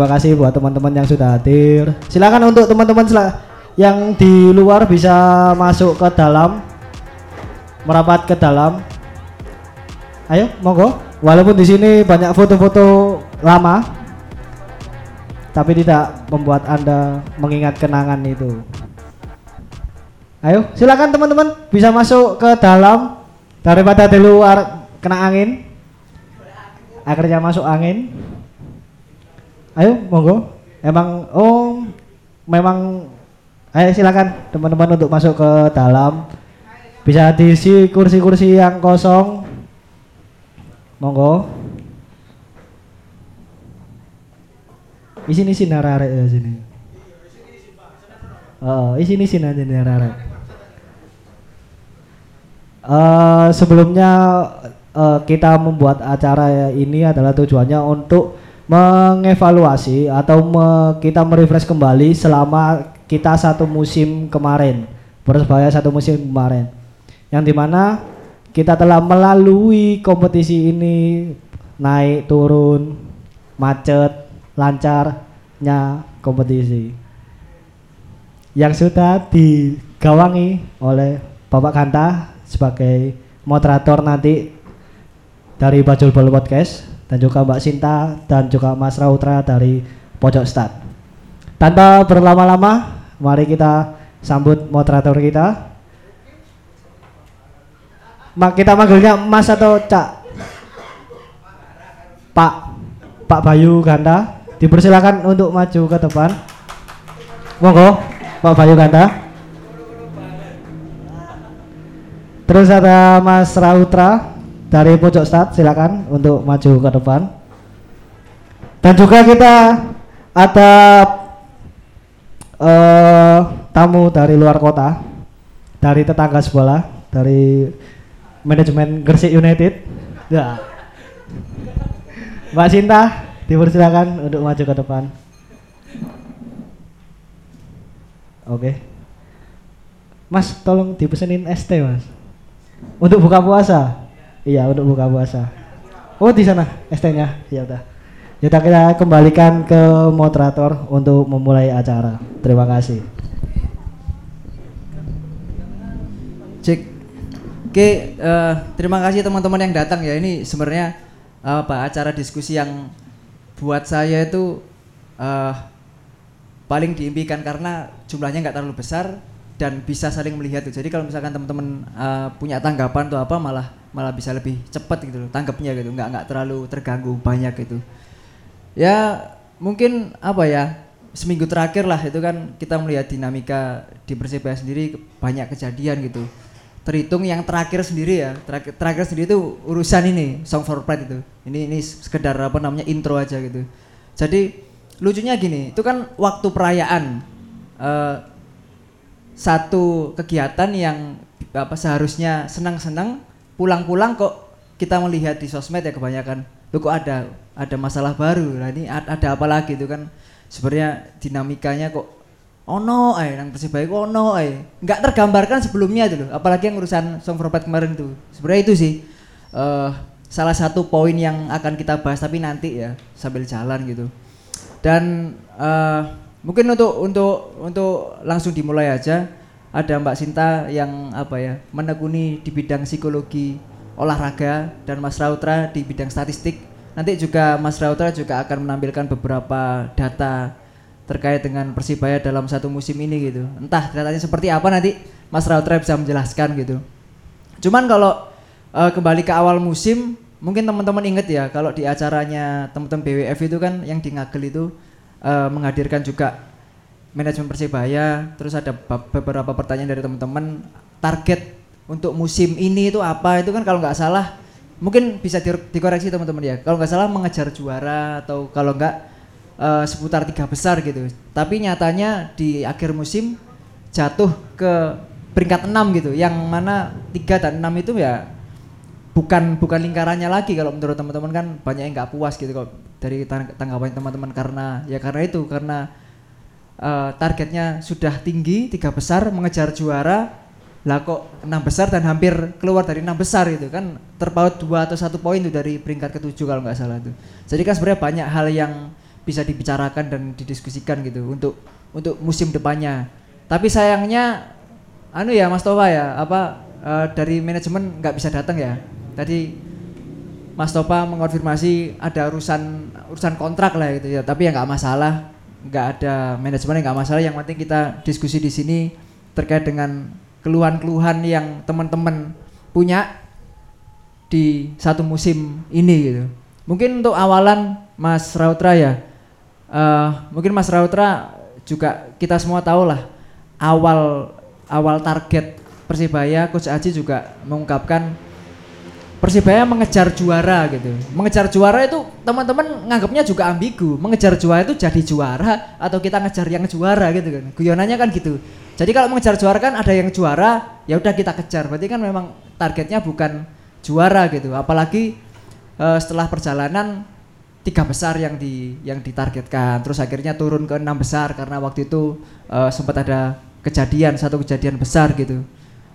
terima kasih buat teman-teman yang sudah hadir. Silakan untuk teman-teman yang di luar bisa masuk ke dalam, merapat ke dalam. Ayo, monggo. Walaupun di sini banyak foto-foto lama, tapi tidak membuat anda mengingat kenangan itu. Ayo, silakan teman-teman bisa masuk ke dalam daripada di luar kena angin. Akhirnya masuk angin. Ayo, monggo. Emang oh memang ayo silakan teman-teman untuk masuk ke dalam. Bisa diisi kursi-kursi yang kosong. Monggo. Isin isin arek ya sini. Oh, isin. Uh, sebelumnya uh, kita membuat acara ini adalah tujuannya untuk mengevaluasi atau me, kita merefresh kembali selama kita satu musim kemarin. Persebaya satu musim kemarin. Yang di mana kita telah melalui kompetisi ini naik turun macet lancarnya kompetisi. Yang sudah digawangi oleh Bapak Kanta sebagai moderator nanti dari Bajul Bol Podcast dan juga Mbak Sinta dan juga Mas Rautra dari Pojok Start. Tanpa berlama-lama, mari kita sambut moderator kita. Mak kita manggilnya Mas atau Cak? Pak Pak Bayu Ganda, dipersilakan untuk maju ke depan. Monggo, Pak Bayu Ganda. Terus ada Mas Rautra dari Pojok Start, silakan untuk maju ke depan. Dan juga kita ada uh, tamu dari luar kota, dari tetangga sebelah, dari manajemen Gresik United. Ya. Mbak Sinta, dipersilakan untuk maju ke depan. Oke. Okay. Mas, tolong dipesenin ST, Mas. Untuk buka puasa? Iya, untuk buka puasa. Oh, di sana ST-nya. Ya udah. Kita kita kembalikan ke moderator untuk memulai acara. Terima kasih. Cek. Oke, uh, terima kasih teman-teman yang datang ya. Ini sebenarnya uh, apa acara diskusi yang buat saya itu uh, paling diimpikan karena jumlahnya nggak terlalu besar dan bisa saling melihat tuh. Jadi kalau misalkan teman-teman uh, punya tanggapan tuh apa malah malah bisa lebih cepat gitu loh tanggapnya gitu. Nggak nggak terlalu terganggu banyak gitu. Ya mungkin apa ya seminggu terakhir lah itu kan kita melihat dinamika di Persibaya sendiri banyak kejadian gitu. Terhitung yang terakhir sendiri ya, terakhir, terakhir sendiri itu urusan ini Song for Pride itu. Ini ini sekedar apa namanya intro aja gitu. Jadi lucunya gini, itu kan waktu perayaan uh, satu kegiatan yang apa seharusnya senang-senang pulang-pulang kok kita melihat di sosmed ya kebanyakan lu kok ada ada masalah baru? Nah ini ada apa lagi? Itu kan sebenarnya dinamikanya kok ono eh yang persibaya kok ono eh nggak tergambarkan sebelumnya itu loh apalagi yang urusan song for kemarin itu sebenarnya itu sih uh, salah satu poin yang akan kita bahas tapi nanti ya sambil jalan gitu. Dan uh, Mungkin untuk untuk untuk langsung dimulai aja ada Mbak Sinta yang apa ya menekuni di bidang psikologi olahraga dan Mas Rautra di bidang statistik. Nanti juga Mas Rautra juga akan menampilkan beberapa data terkait dengan Persibaya dalam satu musim ini gitu. Entah datanya seperti apa nanti Mas Rautra bisa menjelaskan gitu. Cuman kalau uh, kembali ke awal musim, mungkin teman-teman inget ya kalau di acaranya teman-teman BWF itu kan yang di Ngagel itu uh, menghadirkan juga manajemen Persibaya, terus ada beberapa pertanyaan dari teman-teman target untuk musim ini itu apa? Itu kan kalau nggak salah mungkin bisa di dikoreksi teman-teman ya. Kalau nggak salah mengejar juara atau kalau nggak uh, seputar tiga besar gitu. Tapi nyatanya di akhir musim jatuh ke peringkat enam gitu. Yang mana tiga dan enam itu ya bukan bukan lingkarannya lagi kalau menurut teman-teman kan. Banyak yang nggak puas gitu kok dari tanggapan teman-teman karena ya karena itu karena uh, targetnya sudah tinggi tiga besar mengejar juara lah kok enam besar dan hampir keluar dari enam besar itu kan terpaut dua atau satu poin itu dari peringkat ketujuh kalau nggak salah itu jadi kan sebenarnya banyak hal yang bisa dibicarakan dan didiskusikan gitu untuk untuk musim depannya. Tapi sayangnya anu ya Mas Topa ya, apa uh, dari manajemen nggak bisa datang ya. Tadi Mas Topa mengonfirmasi ada urusan urusan kontrak lah gitu ya, tapi ya nggak masalah, nggak ada manajemen nggak masalah. Yang penting kita diskusi di sini terkait dengan keluhan-keluhan yang teman-teman punya di satu musim ini gitu. Mungkin untuk awalan Mas Rautra ya, uh, mungkin Mas Rautra juga kita semua tahu lah awal awal target Persibaya Coach Aji juga mengungkapkan Persibaya mengejar juara gitu. Mengejar juara itu teman-teman nganggapnya juga ambigu. Mengejar juara itu jadi juara atau kita ngejar yang juara gitu kan. Guyonannya kan gitu. Jadi kalau mengejar juara kan ada yang juara, ya udah kita kejar. Berarti kan memang targetnya bukan juara gitu. Apalagi uh, setelah perjalanan tiga besar yang di yang ditargetkan, terus akhirnya turun ke enam besar karena waktu itu uh, sempat ada kejadian satu kejadian besar gitu.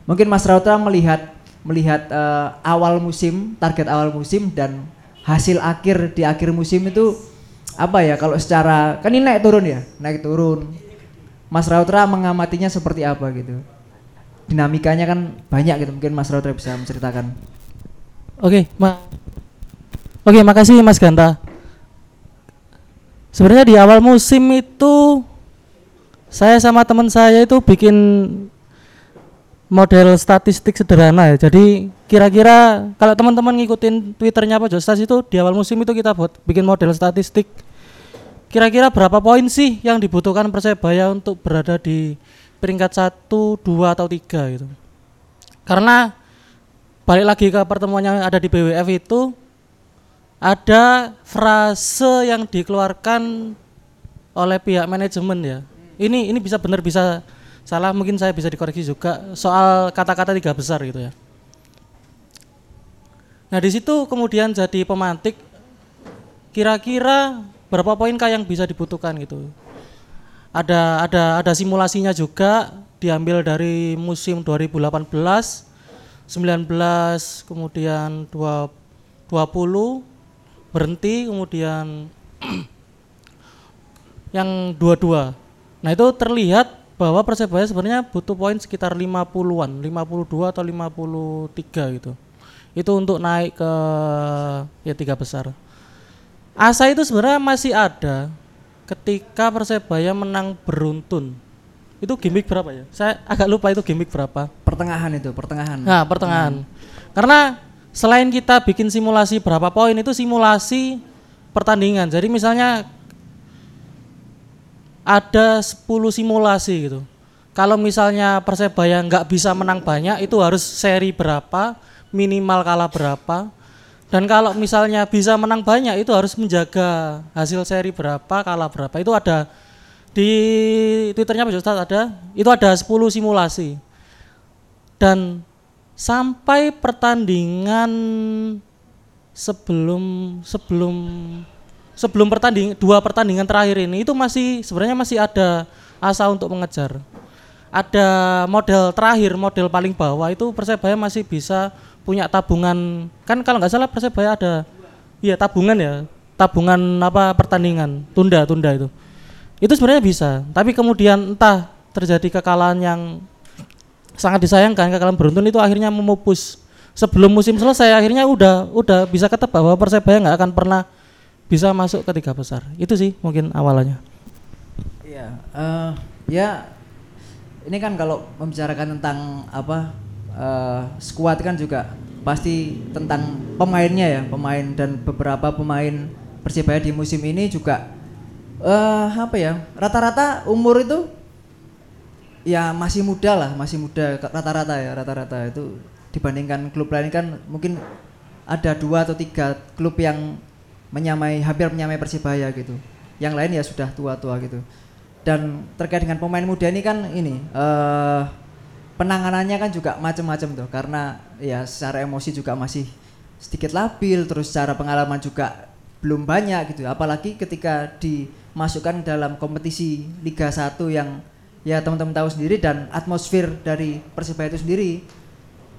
Mungkin Mas Rauta melihat melihat uh, awal musim, target awal musim dan hasil akhir di akhir musim itu apa ya kalau secara kan ini naik turun ya, naik turun. Mas Rautra mengamatinya seperti apa gitu? Dinamikanya kan banyak gitu, mungkin Mas Rautra bisa menceritakan. Oke, ma Oke, makasih Mas Ganta. Sebenarnya di awal musim itu saya sama teman saya itu bikin model statistik sederhana ya. Jadi kira-kira kalau teman-teman ngikutin twitternya Pak Jostas itu di awal musim itu kita buat bikin model statistik. Kira-kira berapa poin sih yang dibutuhkan Persebaya untuk berada di peringkat satu, dua atau tiga gitu. Karena balik lagi ke pertemuan yang ada di BWF itu ada frase yang dikeluarkan oleh pihak manajemen ya. Ini ini bisa benar bisa salah mungkin saya bisa dikoreksi juga soal kata-kata tiga besar gitu ya. Nah di situ kemudian jadi pemantik kira-kira berapa poinkah yang bisa dibutuhkan gitu. Ada ada ada simulasinya juga diambil dari musim 2018 19 kemudian 2, 20 berhenti kemudian yang dua-dua nah itu terlihat bahwa Persebaya sebenarnya butuh poin sekitar 50-an 52 atau 53 gitu itu untuk naik ke ya tiga besar asa itu sebenarnya masih ada ketika Persebaya menang beruntun itu gimmick berapa ya? Saya agak lupa itu gimmick berapa. Pertengahan itu, pertengahan. Nah, pertengahan. Hmm. Karena selain kita bikin simulasi berapa poin itu simulasi pertandingan. Jadi misalnya ada 10 simulasi gitu. Kalau misalnya Persebaya nggak bisa menang banyak itu harus seri berapa, minimal kalah berapa. Dan kalau misalnya bisa menang banyak itu harus menjaga hasil seri berapa, kalah berapa. Itu ada di twitternya Pak Ustadz ada itu ada 10 simulasi dan sampai pertandingan sebelum sebelum sebelum pertanding dua pertandingan terakhir ini itu masih sebenarnya masih ada asa untuk mengejar. Ada model terakhir model paling bawah itu persebaya masih bisa punya tabungan. Kan kalau nggak salah persebaya ada iya tabungan ya tabungan apa pertandingan tunda tunda itu. Itu sebenarnya bisa tapi kemudian entah terjadi kekalahan yang sangat disayangkan kekalahan beruntun itu akhirnya memupus. Sebelum musim selesai akhirnya udah udah bisa ketebak bahwa persebaya nggak akan pernah bisa masuk ke tiga besar. Itu sih mungkin awalnya iya uh, ya ini kan kalau membicarakan tentang apa uh, squad kan juga pasti tentang pemainnya ya pemain dan beberapa pemain persebaya di musim ini juga uh, apa ya rata-rata umur itu ya masih muda lah masih muda rata-rata ya rata-rata itu dibandingkan klub lain kan mungkin ada dua atau tiga klub yang menyamai hampir menyamai persibaya gitu. Yang lain ya sudah tua-tua gitu. Dan terkait dengan pemain muda ini kan ini uh, penanganannya kan juga macam-macam tuh. Karena ya secara emosi juga masih sedikit labil terus secara pengalaman juga belum banyak gitu. Apalagi ketika di masukkan dalam kompetisi Liga 1 yang ya teman-teman tahu sendiri dan atmosfer dari Persibaya itu sendiri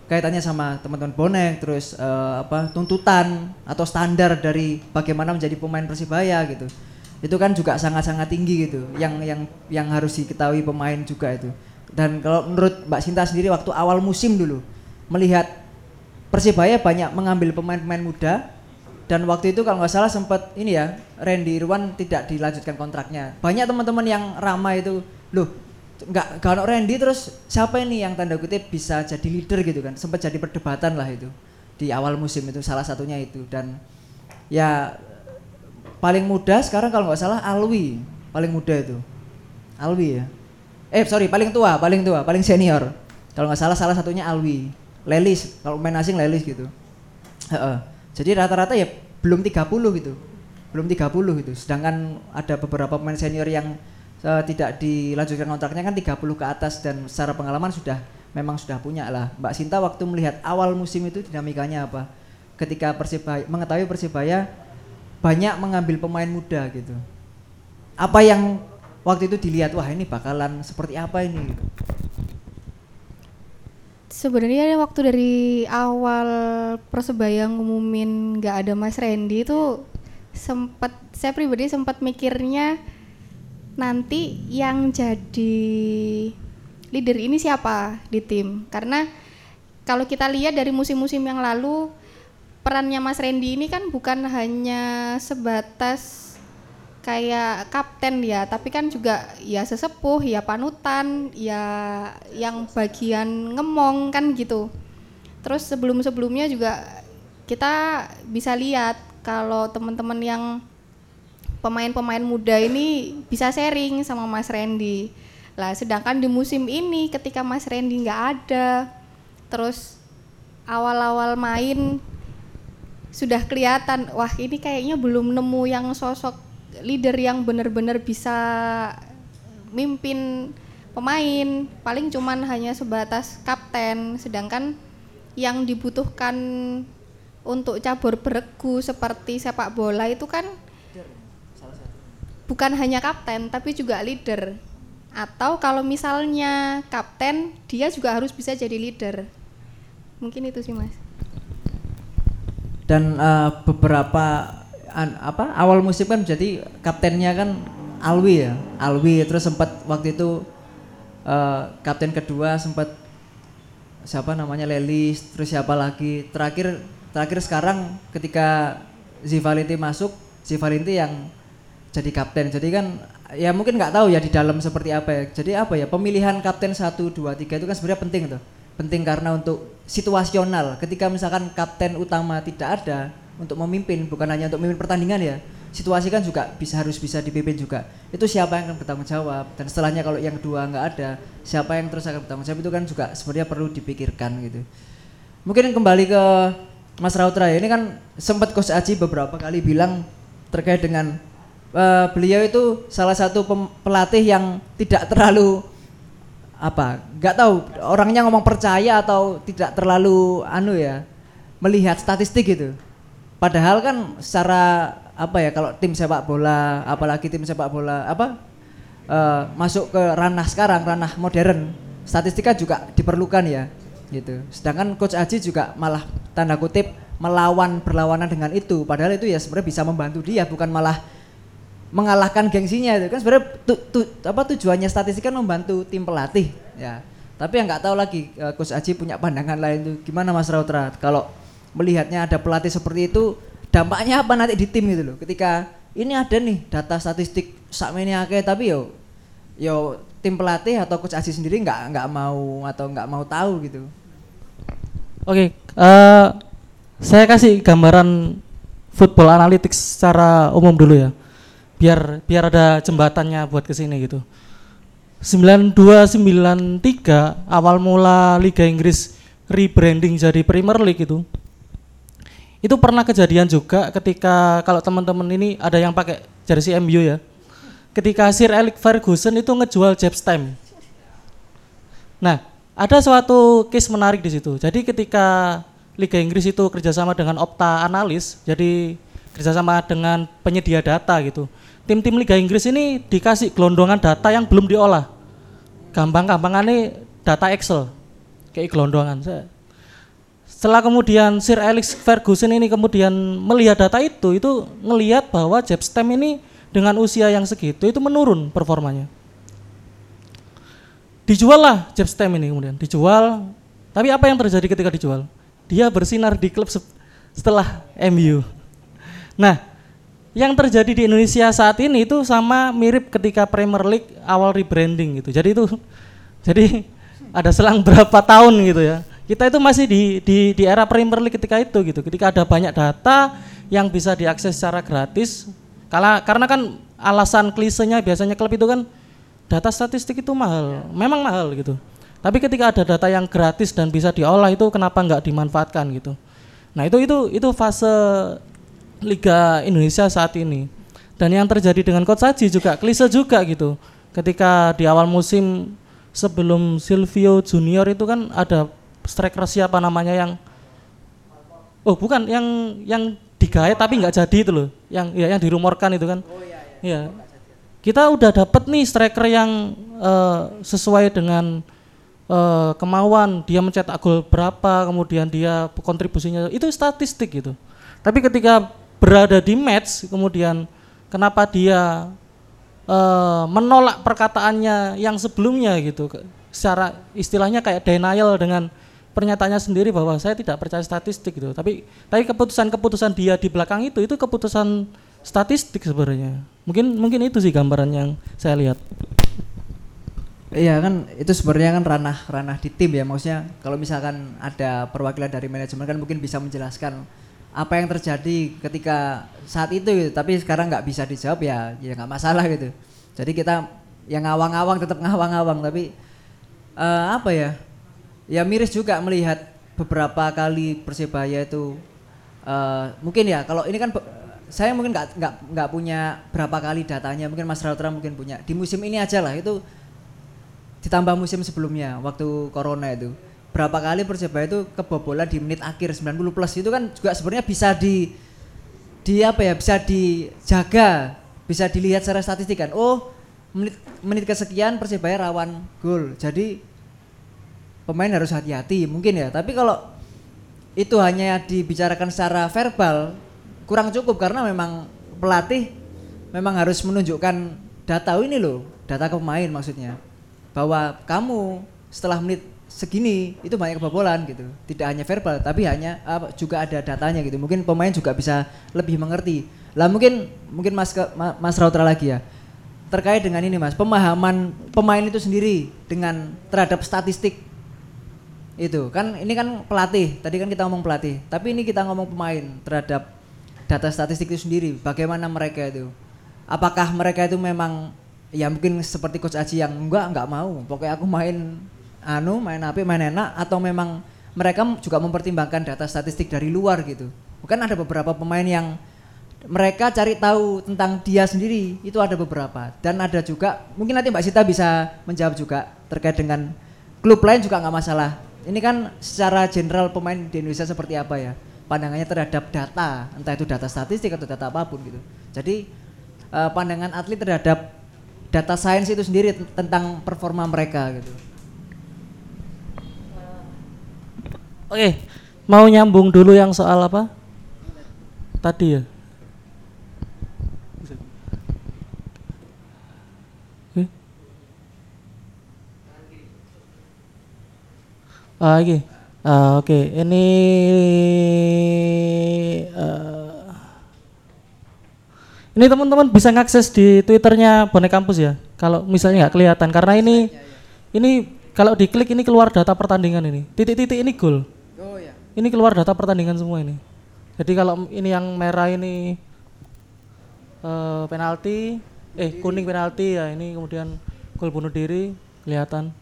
kaitannya sama teman-teman bonek terus uh, apa tuntutan atau standar dari bagaimana menjadi pemain Persibaya gitu. Itu kan juga sangat-sangat tinggi gitu yang yang yang harus diketahui pemain juga itu. Dan kalau menurut Mbak Sinta sendiri waktu awal musim dulu melihat Persibaya banyak mengambil pemain-pemain muda dan waktu itu kalau nggak salah sempat ini ya Randy Irwan tidak dilanjutkan kontraknya. Banyak teman-teman yang ramai itu loh nggak kalau Randy terus siapa ini yang tanda kutip bisa jadi leader gitu kan? Sempat jadi perdebatan lah itu di awal musim itu salah satunya itu. Dan ya paling muda sekarang kalau nggak salah Alwi paling muda itu. Alwi ya? Eh sorry paling tua paling tua paling senior. Kalau nggak salah salah satunya Alwi. Lelis kalau main asing Lelis gitu. Heeh. jadi rata-rata ya belum 30 gitu. Belum 30 gitu. Sedangkan ada beberapa pemain senior yang eh, tidak dilanjutkan kontraknya kan 30 ke atas dan secara pengalaman sudah memang sudah punya lah. Mbak Sinta waktu melihat awal musim itu dinamikanya apa? Ketika Persibaya mengetahui Persibaya banyak mengambil pemain muda gitu. Apa yang waktu itu dilihat wah ini bakalan seperti apa ini. Sebenarnya waktu dari awal Persebaya ngumumin nggak ada Mas Randy itu sempat saya pribadi sempat mikirnya nanti yang jadi leader ini siapa di tim karena kalau kita lihat dari musim-musim yang lalu perannya Mas Randy ini kan bukan hanya sebatas kayak kapten ya, tapi kan juga ya sesepuh, ya panutan, ya yang bagian ngemong kan gitu. Terus sebelum-sebelumnya juga kita bisa lihat kalau teman-teman yang pemain-pemain muda ini bisa sharing sama Mas Randy. Lah sedangkan di musim ini ketika Mas Randy nggak ada, terus awal-awal main sudah kelihatan wah ini kayaknya belum nemu yang sosok leader yang benar-benar bisa mimpin pemain paling cuman hanya sebatas kapten sedangkan yang dibutuhkan untuk cabur beregu seperti sepak bola itu kan bukan hanya kapten tapi juga leader. Atau kalau misalnya kapten dia juga harus bisa jadi leader. Mungkin itu sih mas. Dan eh, beberapa an- apa awal musim kan jadi kaptennya kan Alwi ya Alwi. Terus sempat waktu itu eh, kapten kedua sempat siapa namanya Lelis terus siapa lagi. Terakhir terakhir sekarang ketika Zivalinti masuk Zivalinti yang jadi kapten. Jadi kan ya mungkin nggak tahu ya di dalam seperti apa ya. Jadi apa ya pemilihan kapten 1 2 3 itu kan sebenarnya penting tuh. Penting karena untuk situasional. Ketika misalkan kapten utama tidak ada untuk memimpin bukan hanya untuk memimpin pertandingan ya situasi kan juga bisa harus bisa dipimpin juga. Itu siapa yang akan bertanggung jawab? Dan setelahnya kalau yang kedua nggak ada siapa yang terus akan bertanggung jawab? Itu kan juga sebenarnya perlu dipikirkan gitu. Mungkin kembali ke Mas Rautra ya. Ini kan sempat Coach Aji beberapa kali bilang terkait dengan eh, beliau itu salah satu pelatih yang tidak terlalu apa nggak tahu orangnya ngomong percaya atau tidak terlalu anu ya melihat statistik gitu. Padahal kan secara apa ya kalau tim sepak bola apalagi tim sepak bola apa eh, masuk ke ranah sekarang ranah modern statistika juga diperlukan ya gitu. Sedangkan coach Aji juga malah tanda kutip melawan berlawanan dengan itu. Padahal itu ya sebenarnya bisa membantu dia bukan malah mengalahkan gengsinya itu. Kan sebenarnya tu- tu- apa tujuannya statistik kan membantu tim pelatih ya. Tapi yang nggak tahu lagi eh, coach Aji punya pandangan lain tuh gimana Mas Rautra? Kalau melihatnya ada pelatih seperti itu dampaknya apa nanti di tim gitu loh? Ketika ini ada nih data statistik sakmene akeh tapi yo yo tim pelatih atau coach Aji sendiri nggak nggak mau atau nggak mau tahu gitu. Oke, eh, saya kasih gambaran football analytics secara umum dulu ya, biar biar ada jembatannya buat ke sini gitu. 9293 awal mula Liga Inggris rebranding jadi Premier League itu, itu pernah kejadian juga ketika kalau teman-teman ini ada yang pakai jersey MU ya, ketika Sir Alex Ferguson itu ngejual Jeb Stam. Nah, ada suatu case menarik di situ. Jadi ketika Liga Inggris itu kerjasama dengan Opta Analis, jadi kerjasama dengan penyedia data gitu. Tim-tim Liga Inggris ini dikasih gelondongan data yang belum diolah. Gampang-gampangannya data Excel, kayak gelondongan. Setelah kemudian Sir Alex Ferguson ini kemudian melihat data itu, itu ngelihat bahwa Jeb Stam ini dengan usia yang segitu itu menurun performanya. Dijual lah Jeff Stem ini kemudian dijual. Tapi apa yang terjadi ketika dijual? Dia bersinar di klub se- setelah MU. Nah, yang terjadi di Indonesia saat ini itu sama mirip ketika Premier League awal rebranding gitu. Jadi itu jadi ada selang berapa tahun gitu ya. Kita itu masih di di di era Premier League ketika itu gitu. Ketika ada banyak data yang bisa diakses secara gratis. Kala, karena kan alasan klisenya biasanya klub itu kan data statistik itu mahal. Memang mahal gitu. Tapi ketika ada data yang gratis dan bisa diolah itu kenapa nggak dimanfaatkan gitu. Nah, itu itu itu fase Liga Indonesia saat ini. Dan yang terjadi dengan Coach Saji juga klise juga gitu. Ketika di awal musim sebelum Silvio Junior itu kan ada striker siapa namanya yang Oh, bukan yang yang digaet tapi nggak jadi itu loh. Yang ya yang dirumorkan itu kan. Oh iya. Kita udah dapet nih striker yang eh, sesuai dengan eh, kemauan dia mencetak gol berapa, kemudian dia kontribusinya itu statistik gitu. Tapi ketika berada di match, kemudian kenapa dia eh, menolak perkataannya yang sebelumnya gitu, secara istilahnya kayak denial dengan pernyataannya sendiri bahwa saya tidak percaya statistik gitu. Tapi tapi keputusan-keputusan dia di belakang itu itu keputusan statistik sebenarnya. Mungkin mungkin itu sih gambaran yang saya lihat. Iya kan itu sebenarnya kan ranah ranah di tim ya maksudnya kalau misalkan ada perwakilan dari manajemen kan mungkin bisa menjelaskan apa yang terjadi ketika saat itu gitu. tapi sekarang nggak bisa dijawab ya ya nggak masalah gitu. Jadi kita yang ngawang-ngawang tetap ngawang-ngawang. Tapi eh, apa ya? Ya miris juga melihat beberapa kali persebaya itu eh, mungkin ya kalau ini kan saya mungkin nggak nggak nggak punya berapa kali datanya. Mungkin Mas Rautra mungkin punya. Di musim ini aja lah itu ditambah musim sebelumnya waktu corona itu berapa kali persebaya itu kebobolan di menit akhir 90 plus itu kan juga sebenarnya bisa di di apa ya bisa dijaga bisa dilihat secara statistik kan. Oh menit menit kesekian persebaya rawan gol. Jadi pemain harus hati-hati mungkin ya. Tapi kalau itu hanya dibicarakan secara verbal kurang cukup karena memang pelatih memang harus menunjukkan data ini loh data ke pemain maksudnya. Bahwa kamu setelah menit segini itu banyak kebobolan gitu. Tidak hanya verbal tapi hanya apa, juga ada datanya gitu. Mungkin pemain juga bisa lebih mengerti. Lah mungkin mungkin mas ke- Ma- mas Rautra lagi ya. Terkait dengan ini mas pemahaman pemain itu sendiri dengan terhadap statistik. Itu kan ini kan pelatih. Tadi kan kita ngomong pelatih. Tapi ini kita ngomong pemain terhadap data statistik itu sendiri. Bagaimana mereka itu? Apakah mereka itu memang ya mungkin seperti coach Aji yang enggak enggak mau. Pokoknya aku main anu main apa main enak atau memang mereka juga mempertimbangkan data statistik dari luar gitu. Bukan ada beberapa pemain yang mereka cari tahu tentang dia sendiri itu ada beberapa. Dan ada juga mungkin nanti Mbak Sita bisa menjawab juga terkait dengan klub lain juga nggak masalah. Ini kan secara general pemain di Indonesia seperti apa ya? Pandangannya terhadap data entah itu data statistik atau data apa pun gitu. Jadi eh, pandangan atlet terhadap data sains itu sendiri tentang performa mereka gitu Oke, mau nyambung dulu yang soal apa? Tadi ya. Oke. Ah, oke. Ah, oke. Ini eh, ini teman-teman bisa ngakses di Twitternya Bonek Kampus ya. Kalau misalnya nggak kelihatan, karena ini ini kalau diklik ini keluar data pertandingan ini. Titik-titik ini gol. Ini keluar data pertandingan semua ini. Jadi kalau ini yang merah ini eh, penalti, eh kuning penalti ya ini kemudian gol bunuh diri kelihatan.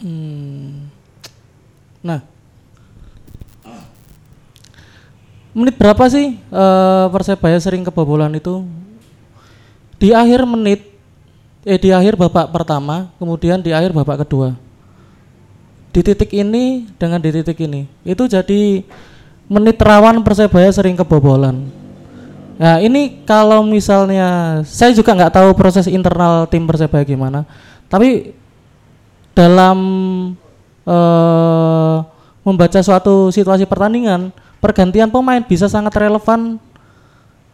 Hmm. Nah, menit berapa sih eh, persebaya sering kebobolan itu? Di akhir menit, eh di akhir babak pertama, kemudian di akhir babak kedua di titik ini dengan di titik ini itu jadi menit rawan persebaya sering kebobolan. Nah ini kalau misalnya saya juga nggak tahu proses internal tim persebaya gimana, tapi dalam eh, membaca suatu situasi pertandingan pergantian pemain bisa sangat relevan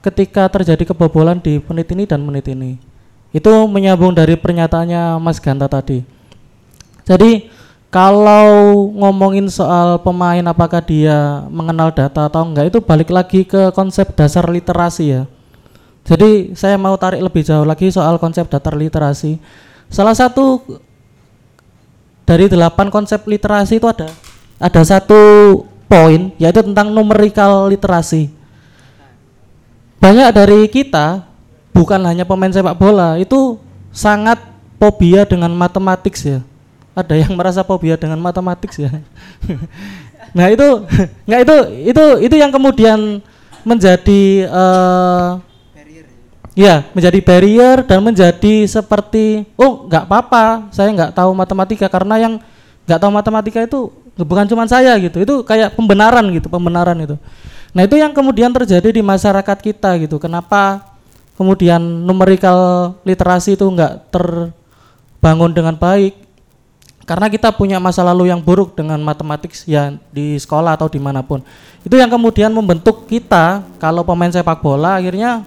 ketika terjadi kebobolan di menit ini dan menit ini. Itu menyambung dari pernyataannya Mas Ganta tadi. Jadi kalau ngomongin soal pemain apakah dia mengenal data atau enggak itu balik lagi ke konsep dasar literasi ya. Jadi saya mau tarik lebih jauh lagi soal konsep dasar literasi. Salah satu dari delapan konsep literasi itu ada ada satu poin yaitu tentang numerical literasi. Banyak dari kita bukan hanya pemain sepak bola itu sangat fobia dengan matematik ya. Ada yang merasa fobia dengan matematik ya. nah itu nggak itu itu itu yang kemudian menjadi uh, ya? menjadi barrier dan menjadi seperti oh nggak apa-apa saya nggak tahu matematika karena yang nggak tahu matematika itu bukan cuma saya gitu itu kayak pembenaran gitu pembenaran itu. Nah itu yang kemudian terjadi di masyarakat kita gitu. Kenapa kemudian numerical literasi itu nggak terbangun dengan baik karena kita punya masa lalu yang buruk dengan matematik ya di sekolah atau di mana pun. Itu yang kemudian membentuk kita kalau pemain sepak bola akhirnya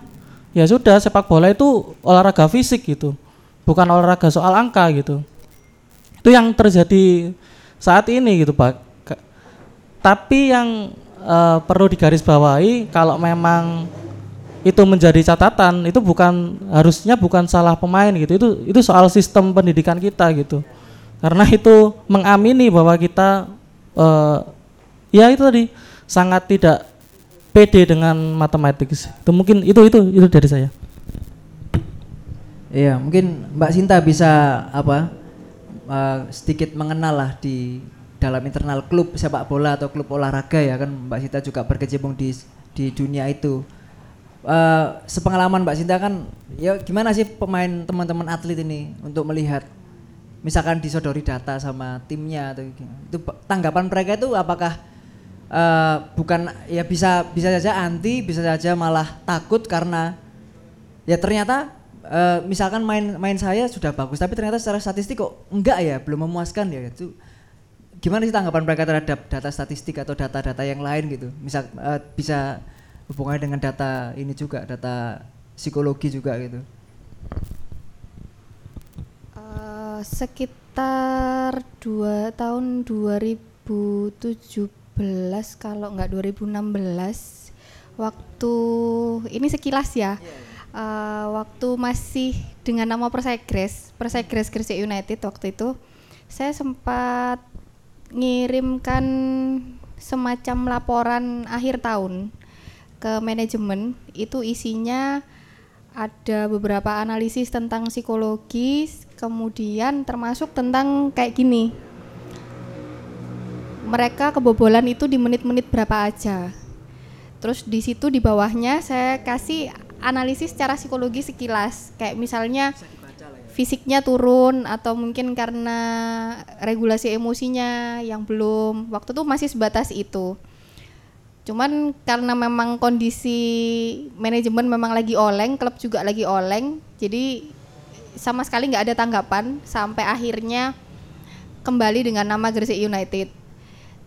ya sudah sepak bola itu olahraga fisik gitu. Bukan olahraga soal angka gitu. Itu yang terjadi saat ini gitu pak. Tapi yang uh, perlu digarisbawahi kalau memang itu menjadi catatan itu bukan harusnya bukan salah pemain gitu. Itu itu soal sistem pendidikan kita gitu karena itu mengamini bahwa kita uh, ya itu tadi sangat tidak pede dengan matematik itu mungkin itu itu itu dari saya. Iya, mungkin Mbak Sinta bisa apa uh, sedikit mengenal lah di dalam internal klub sepak bola atau klub olahraga ya. Kan Mbak Sinta juga berkecimpung di di dunia itu. Uh, sepengalaman Mbak Sinta kan ya gimana sih pemain teman-teman atlet ini untuk melihat misalkan disodori data sama timnya atau itu tanggapan mereka itu apakah uh, bukan ya bisa bisa saja anti bisa saja malah takut karena ya ternyata uh, misalkan main main saya sudah bagus tapi ternyata secara statistik kok enggak ya belum memuaskan ya. Itu gimana sih tanggapan mereka terhadap data statistik atau data-data yang lain gitu? Misal uh, bisa hubungannya dengan data ini juga data psikologi juga gitu uh, sekitar dua tahun 2017 kalau nggak 2016 waktu ini sekilas ya uh, waktu masih dengan nama Persegres Persegres Gresik United waktu itu saya sempat ngirimkan semacam laporan akhir tahun ke manajemen. Itu isinya ada beberapa analisis tentang psikologis, kemudian termasuk tentang kayak gini. Mereka kebobolan itu di menit-menit berapa aja. Terus di situ di bawahnya saya kasih analisis secara psikologi sekilas, kayak misalnya fisiknya turun atau mungkin karena regulasi emosinya yang belum waktu itu masih sebatas itu Cuman karena memang kondisi manajemen memang lagi oleng, klub juga lagi oleng, jadi sama sekali nggak ada tanggapan sampai akhirnya kembali dengan nama Gresik United.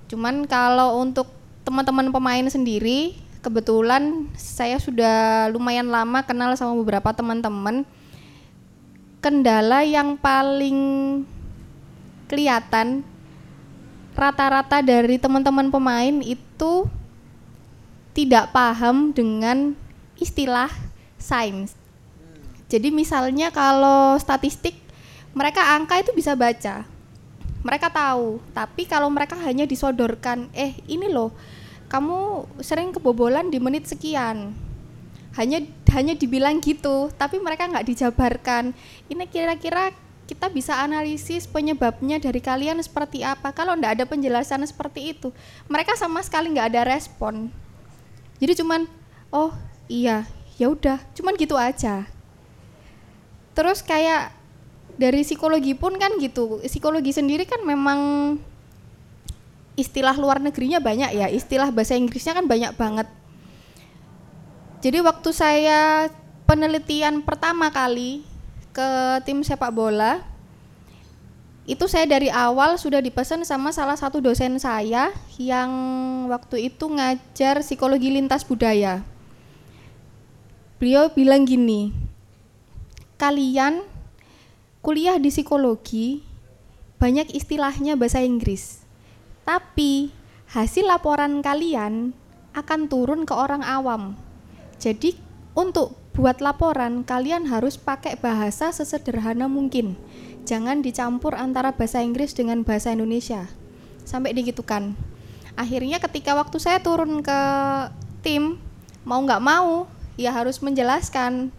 Cuman kalau untuk teman-teman pemain sendiri, kebetulan saya sudah lumayan lama kenal sama beberapa teman-teman. Kendala yang paling kelihatan rata-rata dari teman-teman pemain itu tidak paham dengan istilah sains. Jadi misalnya kalau statistik mereka angka itu bisa baca. Mereka tahu, tapi kalau mereka hanya disodorkan, eh ini loh, kamu sering kebobolan di menit sekian. Hanya hanya dibilang gitu, tapi mereka nggak dijabarkan. Ini kira-kira kita bisa analisis penyebabnya dari kalian seperti apa. Kalau nggak ada penjelasan seperti itu, mereka sama sekali nggak ada respon jadi cuman oh iya ya udah cuman gitu aja terus kayak dari psikologi pun kan gitu. Psikologi sendiri kan memang istilah luar negerinya banyak ya. Istilah bahasa Inggrisnya kan banyak banget. Jadi waktu saya penelitian pertama kali ke tim sepak bola itu saya dari awal sudah dipesan sama salah satu dosen saya yang waktu itu ngajar psikologi lintas budaya. beliau bilang gini, kalian kuliah di psikologi banyak istilahnya bahasa Inggris, tapi hasil laporan kalian akan turun ke orang awam. Jadi untuk buat laporan kalian harus pakai bahasa sesederhana mungkin. Jangan dicampur antara bahasa Inggris dengan bahasa Indonesia. Sampai digitukan. Akhirnya ketika waktu saya turun ke tim, mau nggak mau ya harus menjelaskan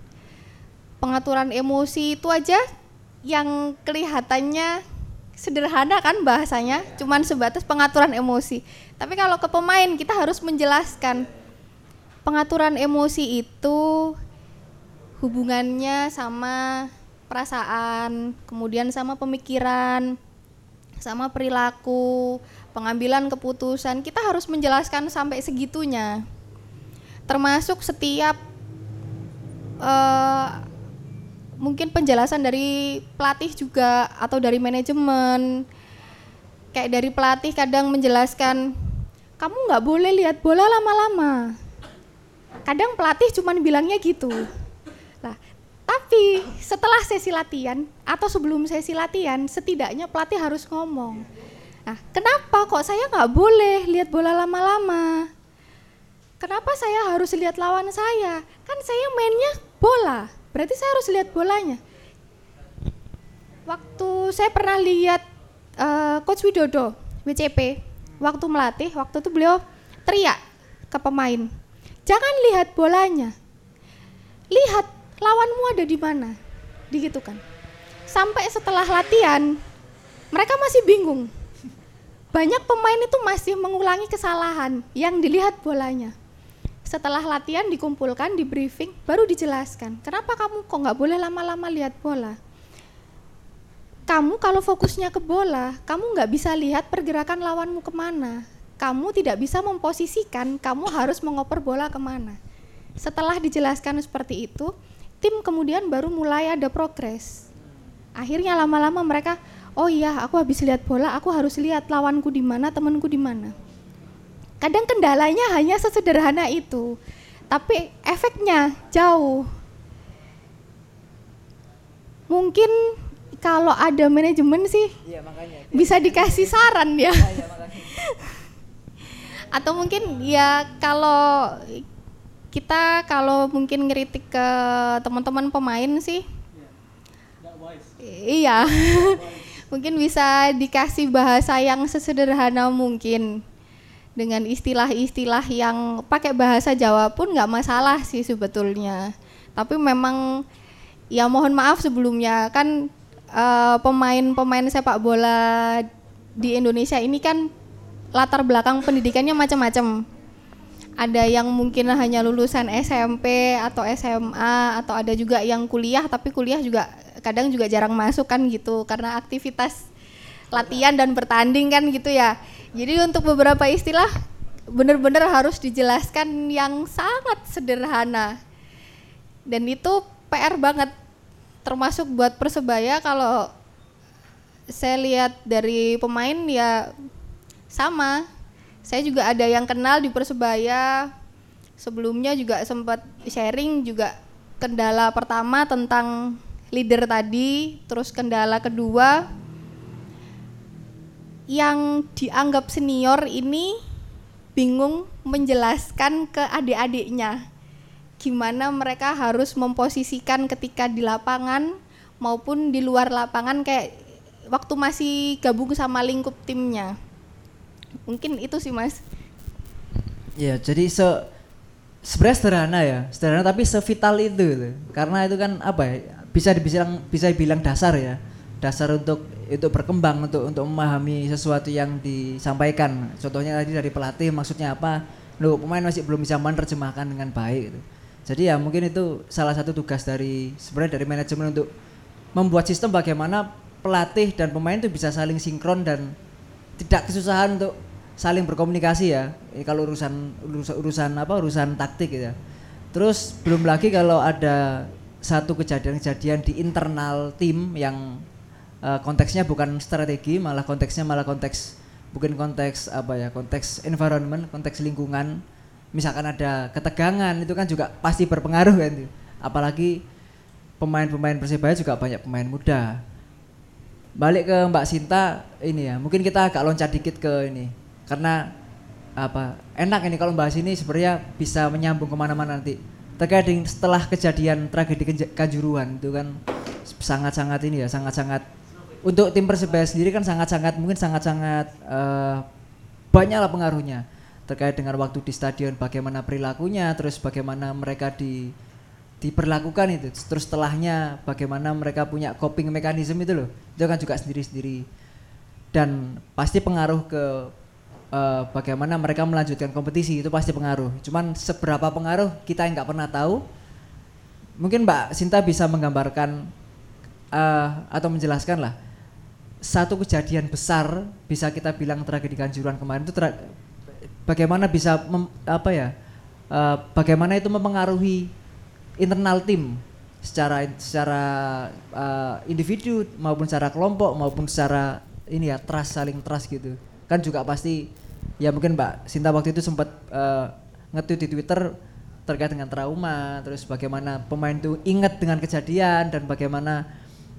pengaturan emosi itu aja yang kelihatannya sederhana kan bahasanya, cuman sebatas pengaturan emosi. Tapi kalau ke pemain kita harus menjelaskan pengaturan emosi itu hubungannya sama perasaan, kemudian sama pemikiran, sama perilaku, pengambilan keputusan. Kita harus menjelaskan sampai segitunya. Termasuk setiap uh, mungkin penjelasan dari pelatih juga atau dari manajemen. Kayak dari pelatih kadang menjelaskan kamu nggak boleh lihat bola lama-lama. Kadang pelatih cuman bilangnya gitu. Lah tapi setelah sesi latihan atau sebelum sesi latihan setidaknya pelatih harus ngomong nah kenapa kok saya nggak boleh lihat bola lama-lama? Kenapa saya harus lihat lawan saya? Kan saya mainnya bola Berarti saya harus lihat bolanya. Waktu saya pernah lihat uh, Coach Widodo, WCP, waktu melatih, waktu itu beliau teriak ke pemain, jangan lihat bolanya, lihat lawanmu ada di mana, digitu kan. Sampai setelah latihan, mereka masih bingung. Banyak pemain itu masih mengulangi kesalahan yang dilihat bolanya setelah latihan dikumpulkan di briefing baru dijelaskan kenapa kamu kok nggak boleh lama-lama lihat bola? Kamu kalau fokusnya ke bola kamu nggak bisa lihat pergerakan lawanmu ke mana. Kamu tidak bisa memposisikan kamu harus mengoper bola ke mana. Setelah dijelaskan seperti itu tim kemudian baru mulai ada progres. Akhirnya lama-lama mereka oh iya aku habis lihat bola aku harus lihat lawanku di mana temanku di mana Kadang kendalanya hanya sesederhana itu, tapi efeknya jauh. Mungkin kalau ada manajemen sih iya, makanya, bisa dikasih saran ya. Iya, Atau mungkin ya kalau kita kalau mungkin ngeritik ke teman-teman pemain sih, iya, mungkin bisa dikasih bahasa yang sesederhana mungkin dengan istilah-istilah yang pakai bahasa Jawa pun nggak masalah sih sebetulnya. Tapi memang ya mohon maaf sebelumnya kan eh, pemain-pemain sepak bola di Indonesia ini kan latar belakang pendidikannya macam-macam. Ada yang mungkin hanya lulusan SMP atau SMA atau ada juga yang kuliah tapi kuliah juga kadang juga jarang masuk kan gitu karena aktivitas latihan dan bertanding kan gitu ya jadi untuk beberapa istilah benar-benar harus dijelaskan yang sangat sederhana. Dan itu PR banget termasuk buat Persebaya kalau saya lihat dari pemain ya sama. Saya juga ada yang kenal di Persebaya. Sebelumnya juga sempat sharing juga kendala pertama tentang leader tadi, terus kendala kedua yang dianggap senior ini bingung menjelaskan ke adik-adiknya gimana mereka harus memposisikan ketika di lapangan maupun di luar lapangan kayak waktu masih gabung sama lingkup timnya. Mungkin itu sih Mas. Ya, jadi se sebenarnya sederhana ya, sederhana tapi sevital itu gitu. Karena itu kan apa ya? Bisa dibilang bisa dibilang dasar ya. Dasar untuk itu berkembang untuk untuk memahami sesuatu yang disampaikan. Contohnya tadi dari pelatih maksudnya apa? Loh, pemain masih belum bisa menerjemahkan dengan baik gitu. Jadi ya mungkin itu salah satu tugas dari sebenarnya dari manajemen untuk membuat sistem bagaimana pelatih dan pemain itu bisa saling sinkron dan tidak kesusahan untuk saling berkomunikasi ya. Ini kalau urusan urusan, urusan apa urusan taktik gitu ya. Terus belum lagi kalau ada satu kejadian-kejadian di internal tim yang uh, konteksnya bukan strategi malah konteksnya malah konteks bukan konteks apa ya konteks environment konteks lingkungan misalkan ada ketegangan itu kan juga pasti berpengaruh kan. Apalagi pemain-pemain Persebaya juga banyak pemain muda. Balik ke Mbak Sinta ini ya, mungkin kita agak loncat dikit ke ini karena apa enak ini kalau bahas ini sebenarnya bisa menyambung ke mana-mana nanti terkait dengan setelah kejadian tragedi Kanjuruhan itu kan sangat-sangat ini ya sangat-sangat untuk tim persebaya sendiri kan sangat-sangat mungkin sangat-sangat eh, banyak lah pengaruhnya. Terkait dengan waktu di stadion bagaimana perilakunya terus bagaimana mereka di diperlakukan itu. Terus setelahnya bagaimana mereka punya coping mekanisme itu loh. Itu kan juga sendiri-sendiri. Dan pasti pengaruh ke eh, bagaimana mereka melanjutkan kompetisi itu pasti pengaruh. Cuman seberapa pengaruh kita yang nggak pernah tahu. Mungkin Mbak Sinta bisa menggambarkan eh, atau menjelaskan lah satu kejadian besar bisa kita bilang tragedi Kanjuruhan kemarin itu bagaimana bisa mem- apa ya eh, bagaimana itu mempengaruhi internal tim secara secara eh, individu maupun secara kelompok maupun secara ini ya trust saling trust gitu. Kan juga pasti ya mungkin Mbak Sinta waktu itu sempat eh, nge-tweet di Twitter terkait dengan trauma terus bagaimana pemain itu ingat dengan kejadian dan bagaimana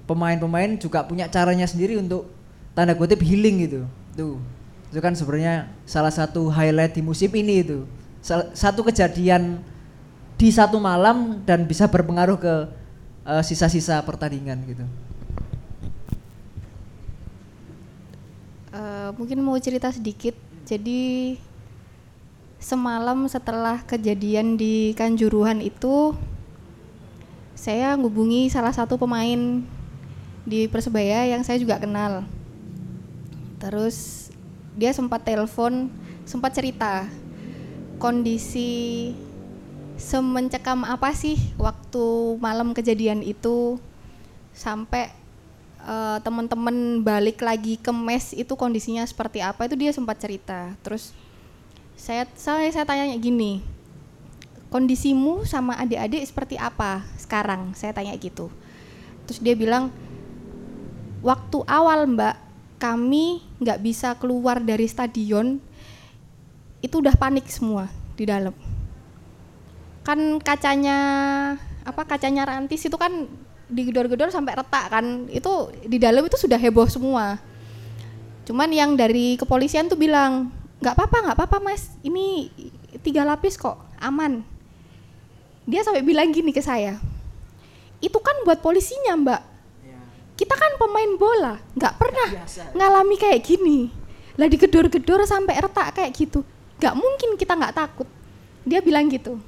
pemain-pemain juga punya caranya sendiri untuk tanda kutip healing gitu. Tuh. Itu kan sebenarnya salah satu highlight di musim ini itu. Satu kejadian di satu malam dan bisa berpengaruh ke eh, sisa-sisa pertandingan gitu. Eh, mungkin mau cerita sedikit. Jadi semalam setelah kejadian di Kanjuruhan itu saya ngubungi salah satu pemain di Persebaya yang saya juga kenal. Terus dia sempat telepon, sempat cerita kondisi semencekam apa sih waktu malam kejadian itu sampai eh, teman-teman balik lagi ke mes itu kondisinya seperti apa itu dia sempat cerita. Terus saya saya saya tanya gini kondisimu sama adik-adik seperti apa sekarang? Saya tanya gitu. Terus dia bilang waktu awal mbak kami nggak bisa keluar dari stadion itu udah panik semua di dalam. Kan kacanya apa kacanya rantis itu kan digedor-gedor sampai retak kan itu di dalam itu sudah heboh semua. Cuman yang dari kepolisian tuh bilang nggak apa-apa nggak apa-apa mas ini tiga lapis kok aman. Dia sampai bilang gini ke saya itu kan buat polisinya mbak kita kan pemain bola nggak pernah ngalami kayak gini. Lah digedor-gedor sampai retak kayak gitu. Nggak mungkin kita nggak takut. Dia bilang gitu.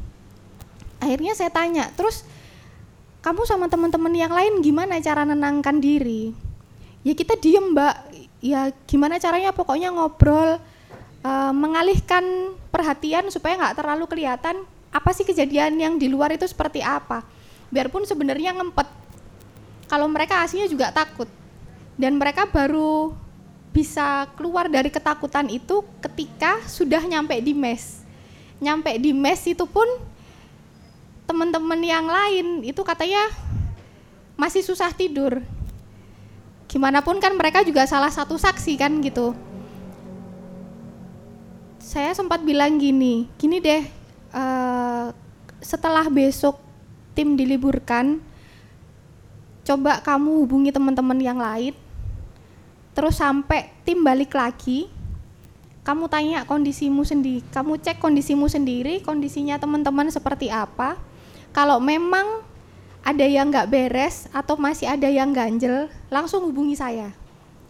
Akhirnya saya tanya terus kamu sama teman-teman yang lain gimana cara nenangkan diri? Ya kita diem mbak. Ya gimana caranya? Pokoknya ngobrol eh, mengalihkan perhatian supaya nggak terlalu kelihatan apa sih kejadian yang di luar itu seperti apa. Biarpun sebenarnya ngempet kalau mereka aslinya juga takut. Dan mereka baru bisa keluar dari ketakutan itu ketika sudah nyampe di mes. Nyampe di mes itu pun teman-teman yang lain itu katanya masih susah tidur. Gimana pun kan mereka juga salah satu saksi kan gitu. Saya sempat bilang gini gini deh eh, setelah besok tim diliburkan coba kamu hubungi teman-teman yang lain. Terus sampai tim balik lagi kamu tanya kondisimu sendiri kamu cek kondisimu sendiri kondisinya teman-teman seperti apa. Kalau memang ada yang nggak beres atau masih ada yang ganjel langsung hubungi saya.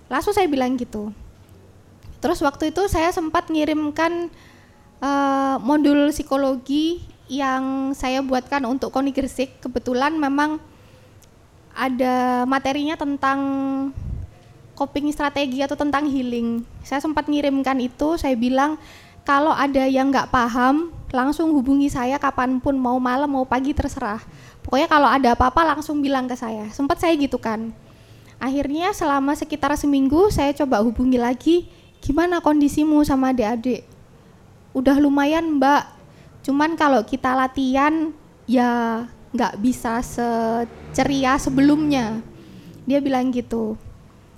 Langsung saya bilang gitu. Terus waktu itu saya sempat ngirimkan eh, modul psikologi yang saya buatkan untuk Koni Gresik. Kebetulan memang ada materinya tentang coping strategi atau tentang healing. Saya sempat ngirimkan itu, saya bilang kalau ada yang nggak paham, langsung hubungi saya kapan pun, mau malam mau pagi terserah. Pokoknya kalau ada apa-apa langsung bilang ke saya. Sempat saya gitu kan. Akhirnya selama sekitar seminggu saya coba hubungi lagi, gimana kondisimu sama adik-adik? Udah lumayan mbak, cuman kalau kita latihan ya nggak bisa seceria sebelumnya. Dia bilang gitu.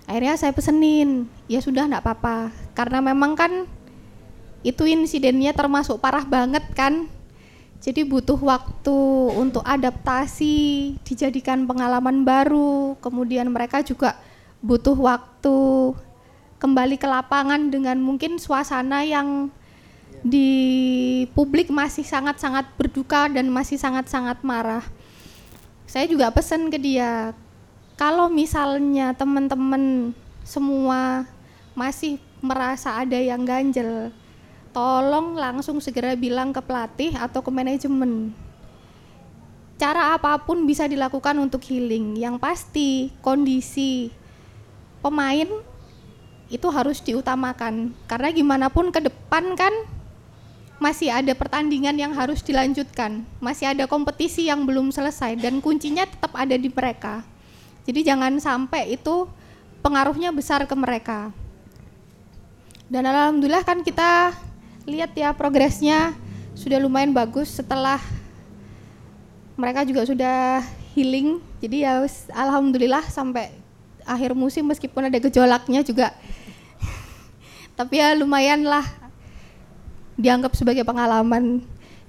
Akhirnya saya pesenin ya sudah enggak apa-apa. Karena memang kan itu insidennya termasuk parah banget kan. Jadi butuh waktu untuk adaptasi dijadikan pengalaman baru. Kemudian mereka juga butuh waktu kembali ke lapangan dengan mungkin suasana yang di publik masih sangat-sangat berduka dan masih sangat-sangat marah saya juga pesan ke dia kalau misalnya teman-teman semua masih merasa ada yang ganjel tolong langsung segera bilang ke pelatih atau ke manajemen. Cara apa pun bisa dilakukan untuk healing. Yang pasti kondisi pemain itu harus diutamakan karena gimana pun ke depan kan masih ada pertandingan yang harus dilanjutkan, masih ada kompetisi yang belum selesai dan kuncinya tetap ada di mereka. Jadi jangan sampai itu pengaruhnya besar ke mereka. Dan alhamdulillah kan kita lihat ya progresnya sudah lumayan bagus setelah mereka juga sudah healing jadi ya alhamdulillah sampai akhir musim meskipun ada gejolaknya juga tapi ya lumayan lah dianggap sebagai pengalaman.